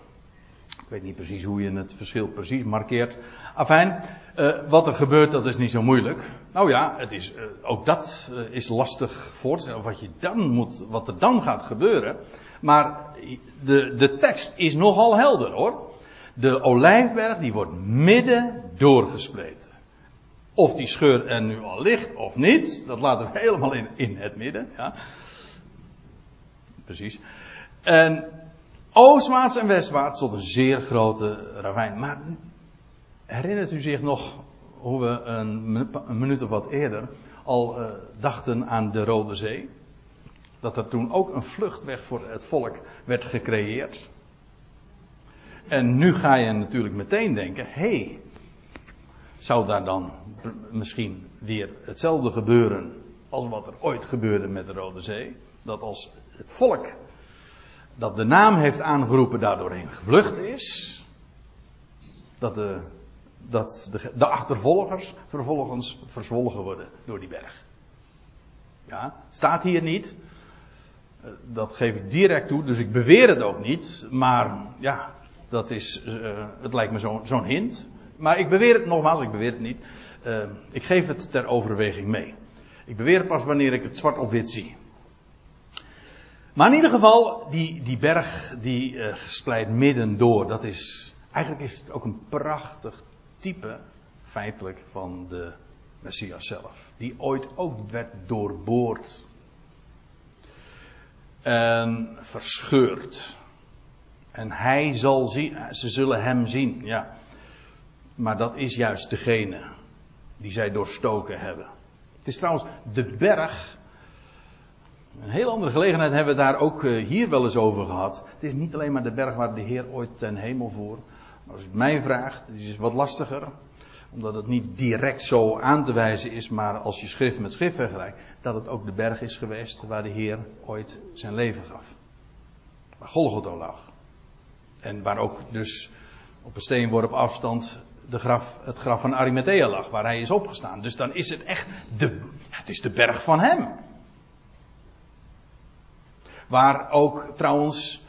Ik weet niet precies hoe je het verschil precies markeert. Afijn, uh, wat er gebeurt, dat is niet zo moeilijk. Nou ja, het is, uh, ook dat is lastig voor te stellen. Wat, je dan moet, wat er dan gaat gebeuren. Maar de, de tekst is nogal helder hoor. De olijfberg die wordt midden doorgespleten. Of die scheur er nu al ligt of niet, dat laten we helemaal in, in het midden. Ja. Precies. En oostwaarts en westwaarts tot een zeer grote ravijn. Maar herinnert u zich nog hoe we een, minuut of wat eerder al uh, dachten aan de Rode Zee? Dat er toen ook een vluchtweg voor het volk werd gecreëerd. En nu ga je natuurlijk meteen denken: hé, hey, zou daar dan misschien weer hetzelfde gebeuren als wat er ooit gebeurde met de Rode Zee? Dat als het volk dat de naam heeft aangeroepen daardoorheen gevlucht is, dat de, dat de, de achtervolgers vervolgens verzwolgen worden door die berg. Ja, staat hier niet. Eh, dat geef ik direct toe, dus ik beweer het ook niet. Maar ja, dat is, uh, het lijkt me zo'n zo hint. Maar ik beweer het nogmaals, ik beweer het niet. Uh, ik geef het ter overweging mee. Ik beweer het pas wanneer ik het zwart op wit zie. Maar in ieder geval, die, die berg die uh, midden door, dat is, eigenlijk is het ook een prachtig type, feitelijk, van de Messias zelf. Die ooit ook werd doorboord. En verscheurd. En hij zal zien, ze zullen hem zien, ja. Maar dat is juist degene die zij doorstoken hebben. Het is trouwens de berg. Een heel andere gelegenheid hebben we daar ook eh, hier wel eens over gehad. Het is niet alleen maar de berg waar de Heer ooit ten hemel voer. Als u mij vraagt, is het wat lastiger. Omdat het niet direct zo aan te wijzen is, maar als je schrift met schrift vergelijkt, dat het ook de berg is geweest waar de Heer ooit zijn leven gaf. Waar Golgotha lag. En waar ook dus op een steenworp afstand de graf, het graf van Arimathea lag, waar hij is opgestaan. Dus dan is het echt de, het is de berg van hem. Waar ook trouwens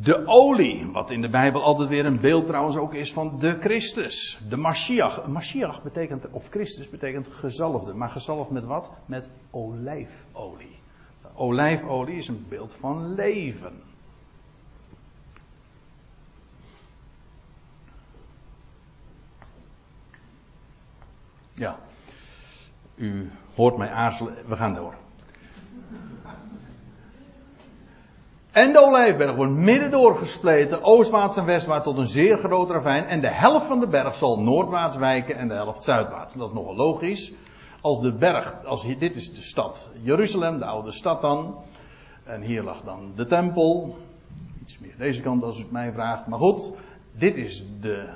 de olie, wat in de Bijbel altijd weer een beeld trouwens ook is van de Christus, de Mashiach. Mashiach betekent, of Christus betekent gezalfde, maar gezalfd met wat? Met olijfolie. Olijfolie is een beeld van leven. Ja. U hoort mij aarzelen. We gaan door. En de olijfberg wordt midden doorgespleten, oostwaarts en westwaarts tot een zeer groot ravijn. En de helft van de berg zal noordwaarts wijken en de helft zuidwaarts. Dat is nogal logisch. Als de berg, als hier, dit is de stad Jeruzalem, de oude stad dan. En hier lag dan de tempel. Iets meer deze kant als u het mij vraagt. Maar goed, dit is de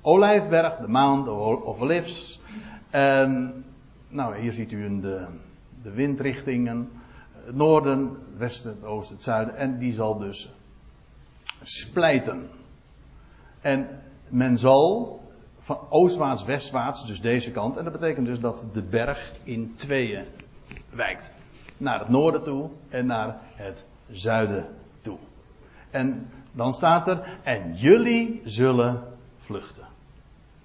olijfberg, de Mount of Olives. En nou, hier ziet u de, de windrichtingen. Het noorden, het westen, het oosten, het zuiden. En die zal dus splijten. En men zal van oostwaarts, westwaarts, dus deze kant. En dat betekent dus dat de berg in tweeën wijkt. Naar het noorden toe en naar het zuiden toe. En dan staat er, en jullie zullen vluchten.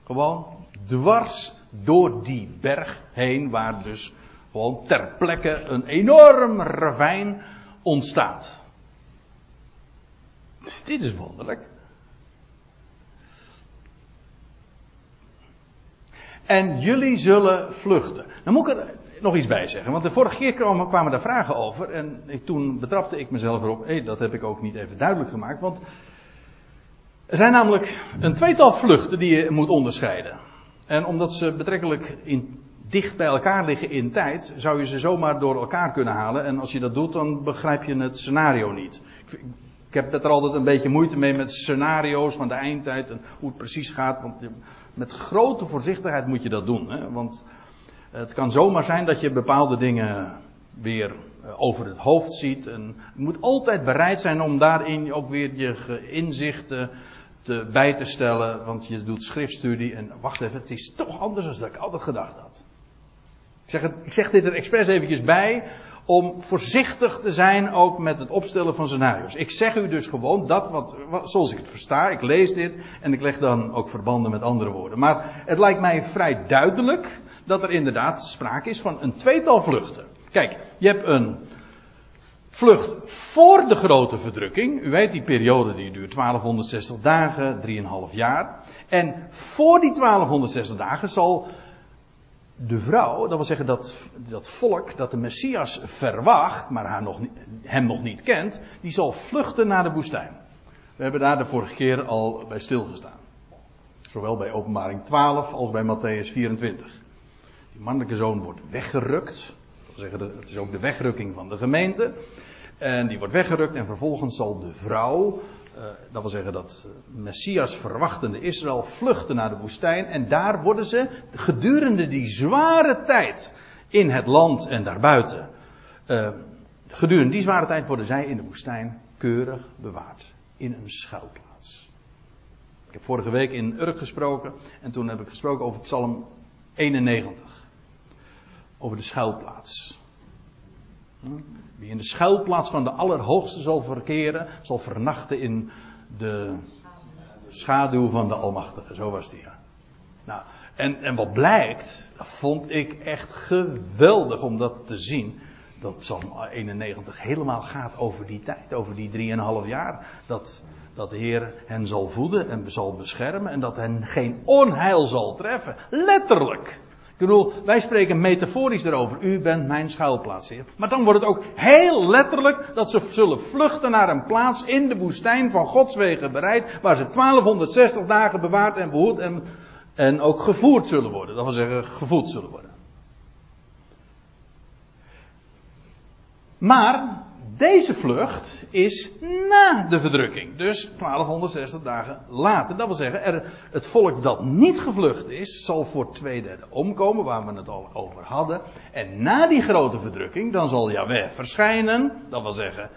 Gewoon dwars door die berg heen, waar dus gewoon ter plekke een enorm ravijn ontstaat. Dit is wonderlijk. En jullie zullen vluchten. Dan moet ik er nog iets bij zeggen. Want de vorige keer kwamen, daar vragen over. En toen betrapte ik mezelf erop. Hé, dat heb ik ook niet even duidelijk gemaakt. Want er zijn namelijk een tweetal vluchten die je moet onderscheiden. En omdat ze betrekkelijk in, dicht bij elkaar liggen in tijd, zou je ze zomaar door elkaar kunnen halen. En als je dat doet, dan begrijp je het scenario niet. Ik heb er altijd een beetje moeite mee met scenario's van de eindtijd en hoe het precies gaat. Want met grote voorzichtigheid moet je dat doen. Hè? Want het kan zomaar zijn dat je bepaalde dingen weer eh, over het hoofd ziet. En je moet altijd bereid zijn om daarin ook weer je inzichten te, bij te stellen, want je doet schriftstudie en wacht even, het is toch anders dan ik altijd gedacht had. Ik zeg, het, zeg dit er expres eventjes bij, om voorzichtig te zijn ook met het opstellen van scenario's. Ik zeg u dus gewoon dat wat, wat, zoals ik het versta, ik lees dit en ik leg dan ook verbanden met andere woorden. Maar het lijkt mij vrij duidelijk dat er inderdaad sprake is van een tweetal vluchten. Kijk, je hebt een vlucht voor de grote verdrukking. U weet die periode die duurt 1260 dagen, 3,5 jaar. En voor die 1260 dagen zal de vrouw, dat wil zeggen dat, dat volk dat de Messias verwacht, maar haar nog, hem nog niet kent, die zal vluchten naar de woestijn. We hebben daar de vorige keer al bij stilgestaan. Zowel bij openbaring 12 als bij Matthäus 24. Die mannelijke zoon wordt weggerukt. Dat wil zeggen, het is ook de wegrukking van de gemeente. En die wordt weggerukt en vervolgens zal de vrouw, dat wil zeggen dat Messias verwachtende Israël, vluchten naar de woestijn. En daar worden ze gedurende die zware tijd in het land en daarbuiten. Uh, gedurende die zware tijd worden zij in de woestijn keurig bewaard. In een schuilplaats. Ik heb vorige week in Urk gesproken en toen heb ik gesproken over Psalm 91. Over de schuilplaats. Wie in de schuilplaats van de Allerhoogste zal verkeren, zal vernachten in de schaduw van de Almachtige. Zo was die. Nou, en, en wat blijkt, dat vond ik echt geweldig om dat te zien. dat Psalm 91 helemaal gaat over die tijd, over die drieënhalf jaar. Dat, dat de Heer hen zal voeden en zal beschermen en dat hen geen onheil zal treffen. Letterlijk. Ik bedoel, wij spreken metaforisch erover. U bent mijn schuilplaats, Heer. Maar dan wordt het ook heel letterlijk dat ze zullen vluchten naar een plaats in de woestijn van Gods wegen bereid. Waar ze 1260 dagen bewaard en behoed en, en ook gevoerd zullen worden. Dat wil zeggen, gevoed zullen worden. Maar deze vlucht is na de verdrukking. Dus 1260 dagen later. Dat wil zeggen, er, het volk dat niet gevlucht is, zal voor twee derde omkomen, waar we het al over hadden. En na die grote verdrukking, dan zal Yahweh verschijnen. Dat wil zeggen,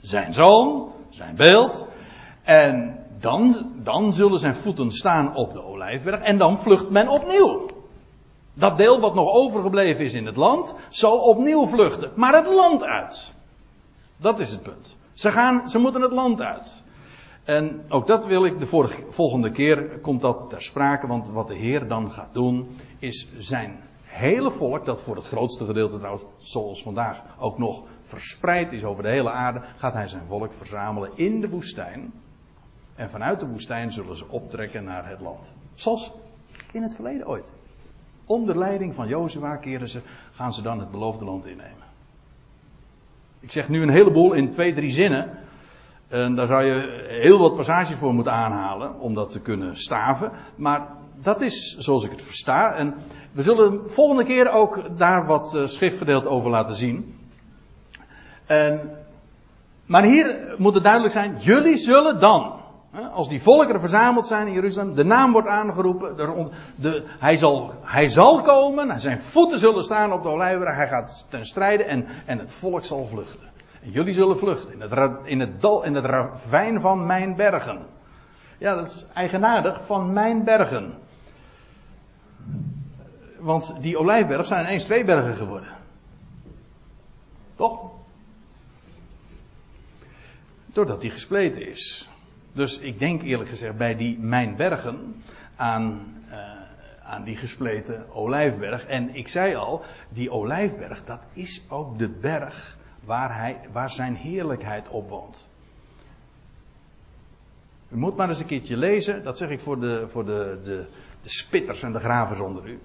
zijn zoon, zijn beeld. En dan, dan zullen zijn voeten staan op de olijfberg. En dan vlucht men opnieuw. Dat deel wat nog overgebleven is in het land, zal opnieuw vluchten. Maar het land uit. Dat is het punt. Ze, gaan, ze moeten het land uit. En ook dat wil ik de volgende keer, komt dat ter sprake, want wat de Heer dan gaat doen, is zijn hele volk, dat voor het grootste gedeelte trouwens, zoals vandaag ook nog verspreid is over de hele aarde, gaat hij zijn volk verzamelen in de woestijn. En vanuit de woestijn zullen ze optrekken naar het land. Zoals in het verleden ooit. Onder leiding van Jozua keren ze, gaan ze dan het beloofde land innemen. Ik zeg nu een heleboel in twee, drie zinnen. En daar zou je heel wat passages voor moeten aanhalen om dat te kunnen staven. Maar dat is zoals ik het versta. En we zullen volgende keer ook daar wat uh, schriftgedeelte over laten zien. En, maar hier moet het duidelijk zijn, jullie zullen dan als die volkeren verzameld zijn in Jeruzalem, de naam wordt aangeroepen, de, hij, zal, hij zal komen, zijn voeten zullen staan op de olijfberg, hij gaat ten strijde en, en het volk zal vluchten. En jullie zullen vluchten in het, in het dal, in het ravijn van mijn bergen. Ja, dat is eigenaardig, van mijn bergen. Want die olijfberg zijn ineens twee bergen geworden. Toch? Doordat die gespleten is. Dus ik denk eerlijk gezegd bij die Mijn Bergen aan, uh, aan die gespleten olijfberg. En ik zei al, die olijfberg, dat is ook de berg waar, hij, waar zijn heerlijkheid op woont. U moet maar eens een keertje lezen, dat zeg ik voor de, voor de, de, de spitters en de gravers onder u.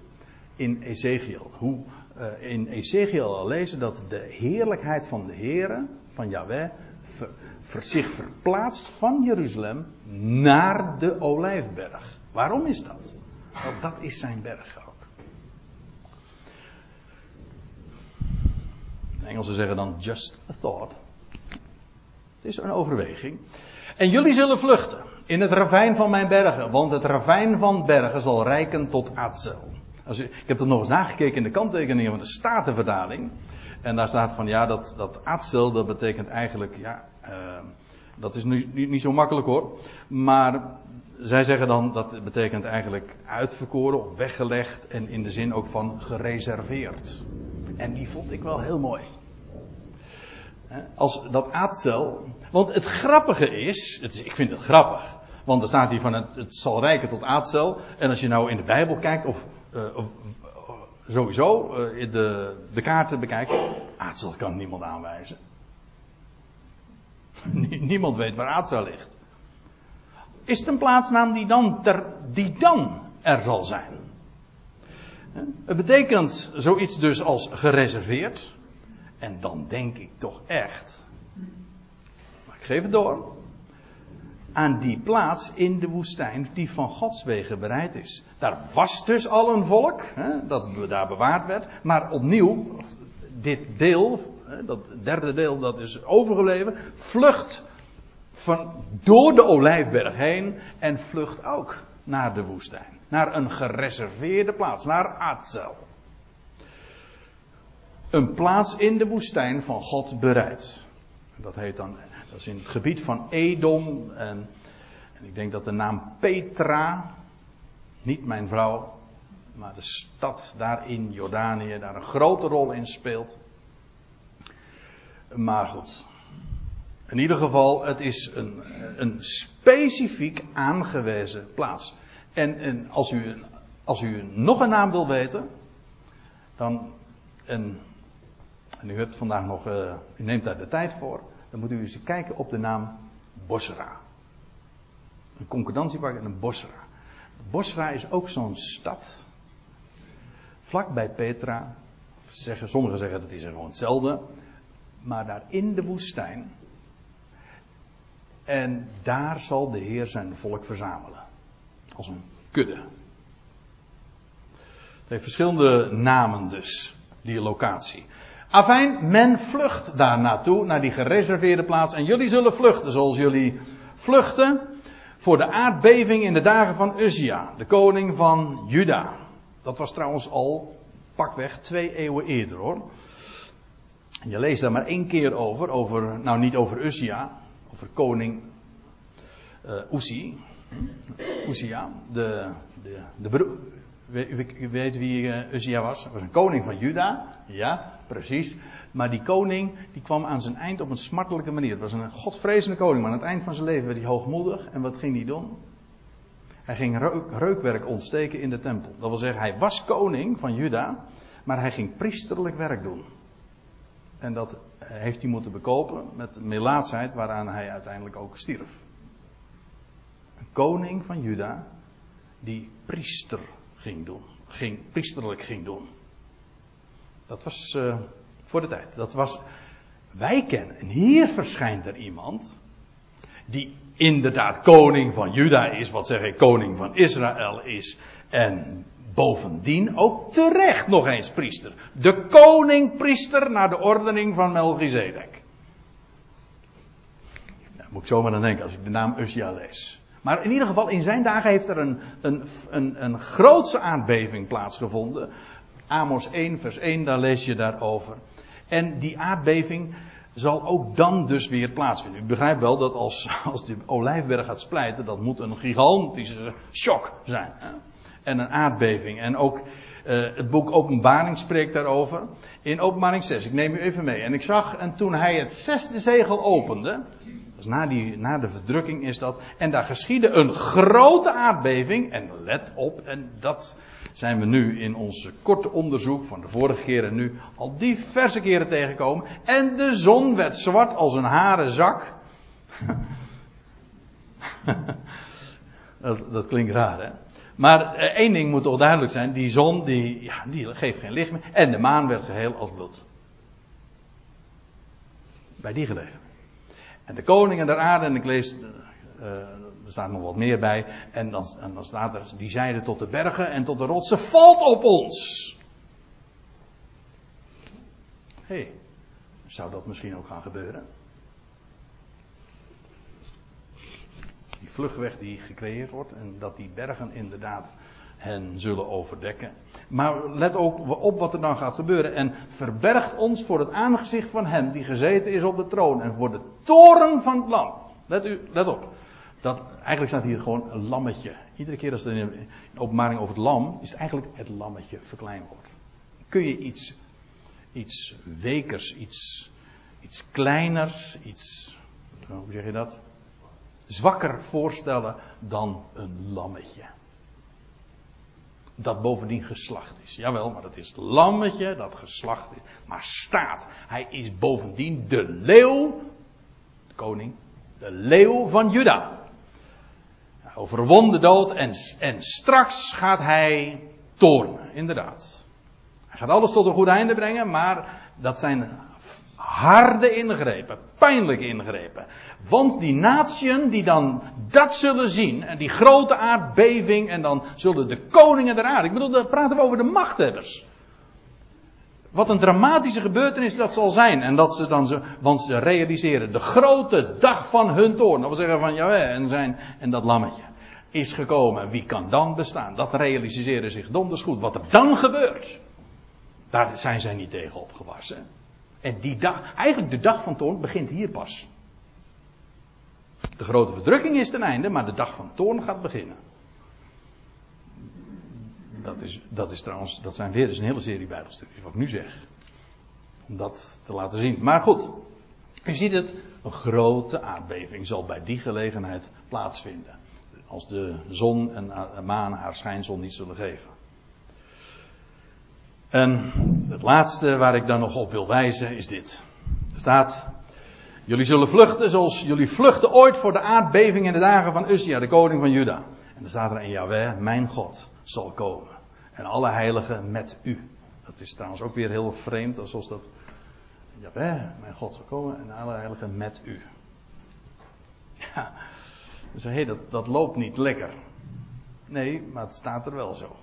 In Ezekiel. Hoe uh, in Ezekiel al lezen dat de heerlijkheid van de Here, van Yahweh, zich verplaatst van Jeruzalem naar de Olijfberg. Waarom is dat? Want dat is zijn berg ook. De Engelsen zeggen dan just a thought. Het is een overweging. En jullie zullen vluchten in het ravijn van mijn bergen, want het ravijn van bergen zal rijken tot Azel. Ik heb er nog eens nagekeken in de kanttekeningen van de Statenvertaling. En daar staat van ja, dat, dat Azel, dat betekent eigenlijk ja, uh, dat is nu, niet, niet zo makkelijk hoor. Maar zij zeggen dan dat betekent eigenlijk uitverkoren of weggelegd en in de zin ook van gereserveerd. En die vond ik wel heel mooi. Als dat aardcel. Want het grappige is, het is, ik vind het grappig. Want er staat hier van het, zal rijken tot aardcel. En als je nou in de Bijbel kijkt, of, uh, of sowieso uh, de, de kaarten bekijkt, aardcel kan niemand aanwijzen. Niemand weet waar Aza ligt. Is het een plaatsnaam die dan, ter, die dan er zal zijn? Het betekent zoiets dus als gereserveerd. En dan denk ik toch echt. Maar ik geef het door. Aan die plaats in de woestijn die van Gods wegen bereid is. Daar was dus al een volk hè, dat daar bewaard werd. Maar opnieuw, dit deel dat derde deel dat is overgebleven, vlucht van, door de olijfberg heen en vlucht ook naar de woestijn. Naar een gereserveerde plaats, naar Azel. Een plaats in de woestijn van God bereid. Dat heet dan, dat is in het gebied van Edom. En, en ik denk dat de naam Petra, niet mijn vrouw, maar de stad daar in Jordanië, daar een grote rol in speelt. Maar goed. In ieder geval, het is een, een specifiek aangewezen plaats. En, en als, u, als u nog een naam wil weten, dan. En en u hebt vandaag nog, uh, u neemt daar de tijd voor, dan moet u eens kijken op de naam Bosra. Een concordantie pakken en een Bosra. Bosra is ook zo'n stad. Vlak bij Petra. Zeggen, sommigen zeggen dat is gewoon hetzelfde. Maar daar in de woestijn. En daar zal de Heer zijn volk verzamelen. Als een kudde. Het heeft verschillende namen dus, die locatie. Afijn, men vlucht daar naartoe, naar die gereserveerde plaats. En jullie zullen vluchten zoals jullie vluchten voor de aardbeving in de dagen van Uzia, de koning van Juda. Dat was trouwens al pakweg twee eeuwen eerder hoor. Je leest daar maar één keer over, over nou niet over Uzia, over koning uh, Uzi. Uzia, de, de, de, u weet wie uh, Uzia was? Hij was een koning van Juda. Ja, precies. Maar die koning die kwam aan zijn eind op een smartelijke manier. Het was een godvrezende koning, maar aan het eind van zijn leven werd hij hoogmoedig. En wat ging hij doen? Hij ging reukwerk ontsteken in de tempel. Dat wil zeggen, hij was koning van Juda, maar hij ging priesterlijk werk doen. En dat heeft hij moeten bekopen met melaatsheid waaraan hij uiteindelijk ook stierf. Een koning van Juda die priester ging doen. Ging, priesterlijk ging doen. Dat was uh, voor de tijd. Dat was. Wij kennen. En hier verschijnt er iemand. Die inderdaad koning van Juda is. Wat zeg ik? Koning van Israël is. En bovendien ook terecht nog eens priester. De koning-priester naar de ordening van Melchizedek. Daar moet ik zomaar aan denken als ik de naam Uzia lees. Maar in ieder geval, in zijn dagen heeft er een, een, een, een grootse aardbeving plaatsgevonden. Amos 1, vers 1, daar lees je daarover. En die aardbeving zal ook dan dus weer plaatsvinden. U begrijpt wel dat als, als de olijfberg gaat splijten, dat moet een gigantische shock zijn. En een aardbeving. En ook uh, het boek Openbaring spreekt daarover. In Openbaring 6, ik neem u even mee. En ik zag, en toen hij het zesde zegel opende, dus na, die, na de verdrukking is dat, en daar geschiedde een grote aardbeving. En let op, en dat zijn we nu in ons korte onderzoek van de vorige keren nu al diverse keren tegengekomen. En de zon werd zwart als een haren zak. dat, dat, klinkt raar, hè? Maar eh, één ding moet toch duidelijk zijn: die zon die, ja, die geeft geen licht meer. En de maan werd geheel als bloed. Bij die gelegenheid. En de koningen der aarde, en ik lees uh, er staat nog wat meer bij. En dan, staat er, die zeiden tot de bergen en tot de rotsen, valt op ons. Hé, hey, zou dat misschien ook gaan gebeuren? Die vluchtweg die gecreëerd wordt en dat die bergen inderdaad hen zullen overdekken. Maar let ook op wat er dan gaat gebeuren. En verbergt ons voor het aangezicht van hem die gezeten is op de troon en voor de toren van het land. Let, u, let op. Dat, eigenlijk staat hier gewoon een lammetje. Iedere keer als er de openbaring over het lam, is het eigenlijk het lammetje verkleind wordt. Kun je iets, iets wekers, iets, iets kleiners, iets, hoe zeg je dat? Zwakker voorstellen dan een lammetje. Dat bovendien geslacht is. Jawel, maar dat is het lammetje dat geslacht is. Maar staat. Hij is bovendien de leeuw, de koning, de leeuw van Juda overwon de dood en, en straks gaat hij toornen, inderdaad. Hij gaat alles tot een goed einde brengen, maar dat zijn harde ingrepen, pijnlijke ingrepen. Want die natieën die dan dat zullen zien, en die grote aardbeving, en dan zullen de koningen der aarde, ik bedoel, dan praten we over de machthebbers. Wat een dramatische gebeurtenis dat zal zijn. En dat ze dan, zo, want ze realiseren de grote dag van hun toorn. Dat wil zeggen van ja, en, zijn, en dat lammetje is gekomen. Wie kan dan bestaan? Dat realiseren zich donders goed. Wat er dan gebeurt, daar zijn zij niet tegen opgewassen. En die dag, eigenlijk de dag van toorn begint hier pas. De grote verdrukking is ten einde, maar de dag van toorn gaat beginnen. Dat is, dat is trouwens, dat zijn weer eens een hele serie bijbelstukjes wat ik nu zeg. Om dat te laten zien. Maar goed, u ziet het, een grote aardbeving zal bij die gelegenheid plaatsvinden als de zon en maan haar schijnsel niet zullen geven. En het laatste waar ik dan nog op wil wijzen is dit. Er staat, jullie zullen vluchten zoals jullie vluchten ooit voor de aardbeving in de dagen van Uzia, de koning van Juda. En er staat er in Yahweh, mijn God, zal komen. En alle heiligen met u. Dat is trouwens ook weer heel vreemd, alsof dat. Jawel, mijn God zal komen en alle heiligen met u. Ja, dus hé, hey, dat, dat loopt niet lekker. Nee, maar het staat er wel zo.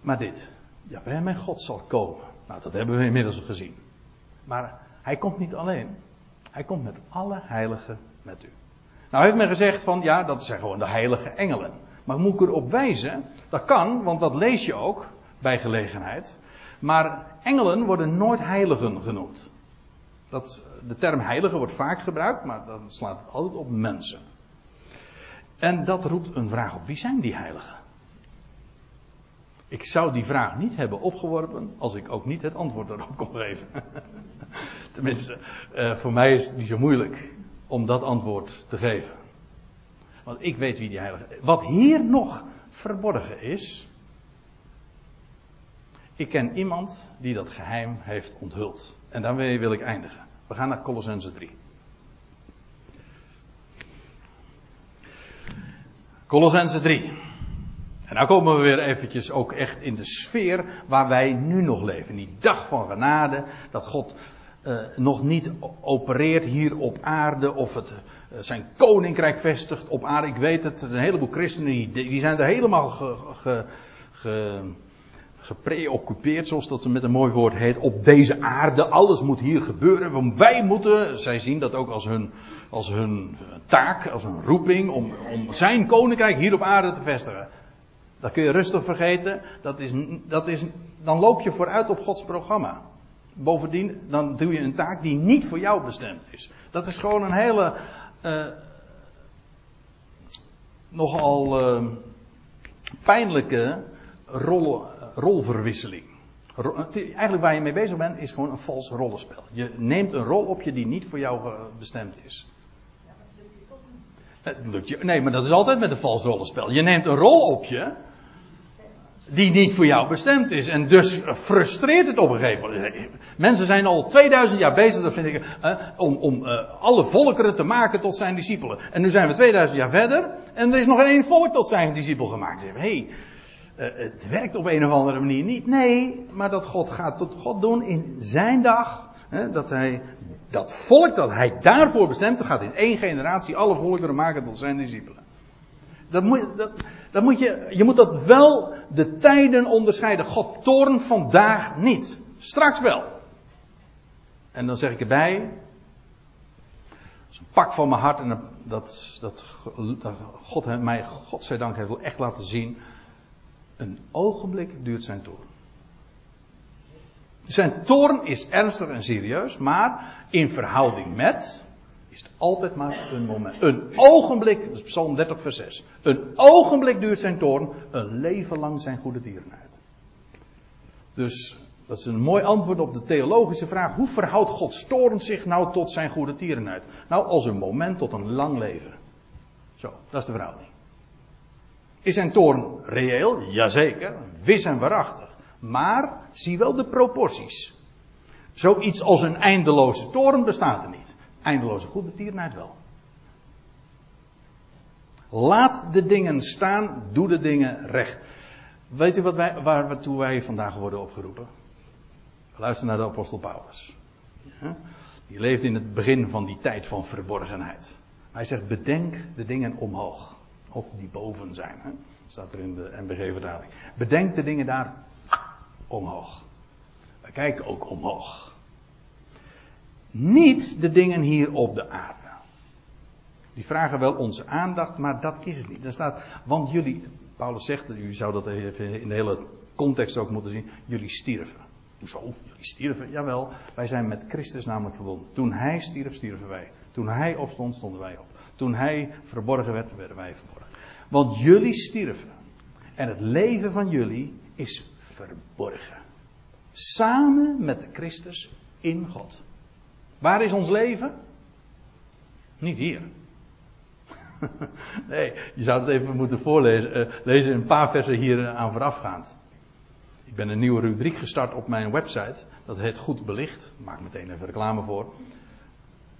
Maar dit, ja, mijn God zal komen. Nou, dat hebben we inmiddels gezien. Maar hij komt niet alleen. Hij komt met alle heiligen met u. Nou heeft men gezegd van, ja, dat zijn gewoon de heilige engelen. Maar moet ik erop wijzen? Dat kan, want dat lees je ook bij gelegenheid. Maar engelen worden nooit heiligen genoemd. Dat, de term heilige wordt vaak gebruikt, maar dan slaat het altijd op mensen. En dat roept een vraag op. Wie zijn die heiligen? Ik zou die vraag niet hebben opgeworpen als ik ook niet het antwoord erop kon geven. Tenminste, uh, voor mij is het niet zo moeilijk om dat antwoord te geven. Want ik weet wie die heilige. Wat hier nog verborgen is. Ik ken iemand die dat geheim heeft onthuld. En daarmee wil ik eindigen. We gaan naar Colossense 3. Colossense 3. En nou komen we weer eventjes ook echt in de sfeer waar wij nu nog leven. Die dag van genade, dat God uh, nog niet opereert hier op aarde of het uh, zijn koninkrijk vestigt op aarde. Ik weet het, een heleboel christenen die, die zijn er helemaal ge, ge, ge, gepreoccupeerd, zoals dat met een mooi woord heet, op deze aarde. Alles moet hier gebeuren. Wij moeten, zij zien dat ook als hun, als hun taak, als een roeping, om, om zijn koninkrijk hier op aarde te vestigen. Dat kun je rustig vergeten. Dat is, dat is, dan loop je vooruit op Gods programma. Bovendien, dan doe je een taak die niet voor jou bestemd is. Dat is gewoon een hele. Uh, nogal uh, pijnlijke rol, rolverwisseling. Eigenlijk waar je mee bezig bent, is gewoon een vals rollenspel. Je neemt een rol op je die niet voor jou bestemd is. Het lukt je. Nee, maar dat is altijd met een vals rollenspel. Je neemt een rol op je die niet voor jou bestemd is. En dus frustreert het op een gegeven moment. Mensen zijn al 2000 jaar bezig, dat vind ik, eh, om, om uh, alle volkeren te maken tot zijn discipelen. En nu zijn we 2000 jaar verder en er is nog één volk tot zijn discipel gemaakt. Hé, hey, uh, het werkt op een of andere manier niet. Nee, maar dat God gaat tot God doen in zijn dag. Dat hij dat volk dat hij daarvoor bestemd, gaat in één generatie alle volkeren maken tot zijn discipelen. Dat moet, dat, dat moet je, je moet dat wel de tijden onderscheiden. God toorn vandaag niet. Straks wel. En dan zeg ik erbij. Dat een pak van mijn hart. En dat, dat, dat God mij, godzijdank, heeft echt laten zien. Een ogenblik duurt zijn toorn. Zijn toorn is ernstig en serieus, maar in verhouding met is het altijd maar een moment. Een ogenblik, dat is Psalm 30 vers 6. Een ogenblik duurt zijn toorn, een leven lang zijn goede tierenheid. Dus dat is een mooi antwoord op de theologische vraag. Hoe verhoudt Gods toorn zich nou tot zijn goede tierenheid? Nou, als een moment tot een lang leven. Zo, dat is de verhouding. Is zijn toorn reëel? Jazeker. Wis en waarachtig. Maar zie wel de proporties. Zoiets als een eindeloze toren bestaat er niet. Eindeloze goede tierenheid wel. Laat de dingen staan, doe de dingen recht. Weet u wat wij, waar, waartoe wij vandaag worden opgeroepen? Luister naar de apostel Paulus. Die leeft in het begin van die tijd van verborgenheid. Hij zegt, bedenk de dingen omhoog. Of die boven zijn. Hè? Staat er in de NBG-vertaling. Bedenk de dingen daar omhoog. We kijken ook omhoog. Niet de dingen hier op de aarde. Die vragen wel onze aandacht, maar dat is het niet. Er staat, want jullie, Paulus zegt, u zou dat even in de hele context ook moeten zien, jullie stierven. Hoezo? Jullie stierven? Jawel, wij zijn met Christus namelijk verbonden. Toen hij stierf, stierven wij. Toen hij opstond, stonden wij op. Toen hij verborgen werd, werden wij verborgen. Want jullie stierven. En het leven van jullie is verborgen. Samen met Christus in God. Waar is ons leven? Niet hier. nee, je zou het even moeten voorlezen. Uh, lezen een paar versen hier aan voorafgaand. Ik ben een nieuwe rubriek gestart op mijn website. Dat heet Goed Belicht. Ik maak meteen even reclame voor.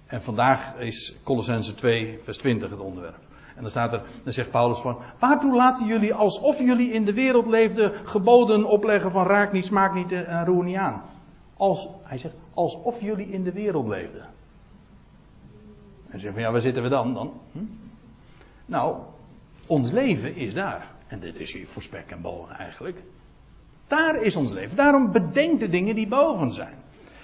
En vandaag is Colossense 2, vers 20 het onderwerp. En dan staat er, dan zegt Paulus van, waartoe laten jullie alsof jullie in de wereld leefden geboden opleggen van raak niet, smaak niet en roer niet aan. Als, hij zegt, alsof jullie in de wereld leefden. En zegt van, ja, waar zitten we dan dan? Hm? Nou, ons leven is daar. En dit is hier voor spek en boven eigenlijk. Daar is ons leven. Daarom bedenk de dingen die boven zijn.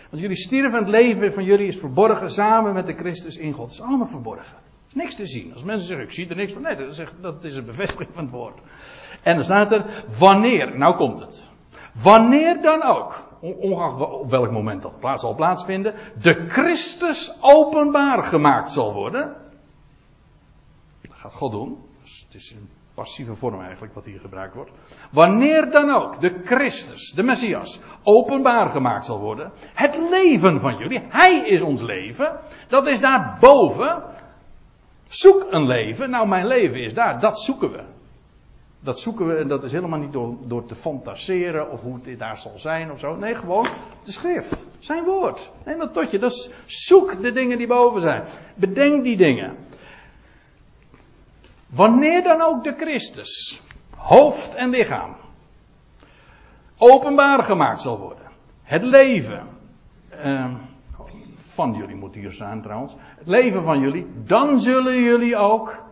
Want jullie stierven het leven van jullie is verborgen samen met de Christus in God. Het is allemaal verborgen. Er niks te zien. Als mensen zeggen, ik zie er niks van. Nee, dat is een bevestiging van het woord. En dan staat er, wanneer, nou komt het. Wanneer dan ook, ongeacht op welk moment dat plaats zal plaatsvinden, de Christus openbaar gemaakt zal worden. Dat gaat God doen. Dus het is een passieve vorm eigenlijk wat hier gebruikt wordt. Wanneer dan ook de Christus, de Messias, openbaar gemaakt zal worden. Het leven van jullie, Hij is ons leven. Dat is daar boven. Zoek een leven. Nou, mijn leven is daar. Dat zoeken we. Dat zoeken we en dat is helemaal niet door, door te fantaseren of hoe het daar zal zijn of zo. Nee, gewoon de schrift. Zijn woord. Neem dat tot je. Dus zoek de dingen die boven zijn. Bedenk die dingen. Wanneer dan ook de Christus, hoofd en lichaam, openbaar gemaakt zal worden. Het leven uh, van jullie moet hier staan trouwens. Het leven van jullie. Dan zullen jullie ook.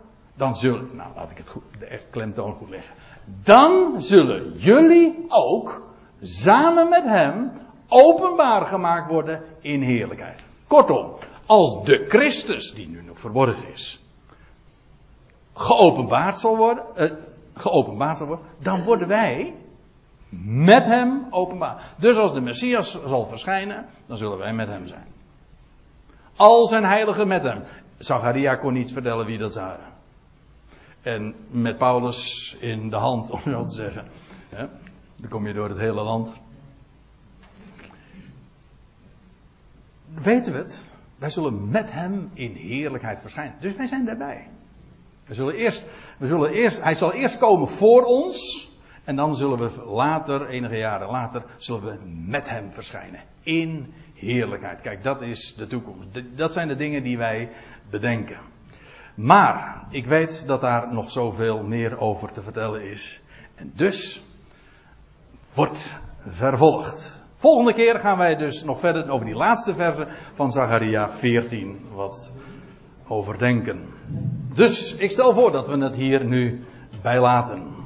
Dan zullen. Nou, laat ik het goed, de klemtoon goed leggen. Dan zullen jullie ook samen met hem openbaar gemaakt worden in heerlijkheid. Kortom, als de Christus, die nu nog verborgen is, geopenbaard zal worden, eh, geopenbaard zal worden, dan worden wij met hem openbaar. Dus als de Messias zal verschijnen, dan zullen wij met hem zijn. Al zijn heiligen met hem. Zacharia kon niet vertellen wie dat waren. En met Paulus in de hand, om zo te zeggen. dan kom je door het hele land. Weten we het? Wij zullen met hem in heerlijkheid verschijnen. Dus wij zijn daarbij. We zullen eerst, we zullen eerst, hij zal eerst komen voor ons. En dan zullen we later, enige jaren later, zullen we met hem verschijnen. In heerlijkheid. Kijk, dat is de toekomst. Dat zijn de dingen die wij bedenken. Maar, ik weet dat daar nog zoveel meer over te vertellen is. En dus, wordt vervolgd. Volgende keer gaan wij dus nog verder over die laatste verse van Zacharia 14 wat overdenken. Dus ik stel voor dat we het hier nu bij laten.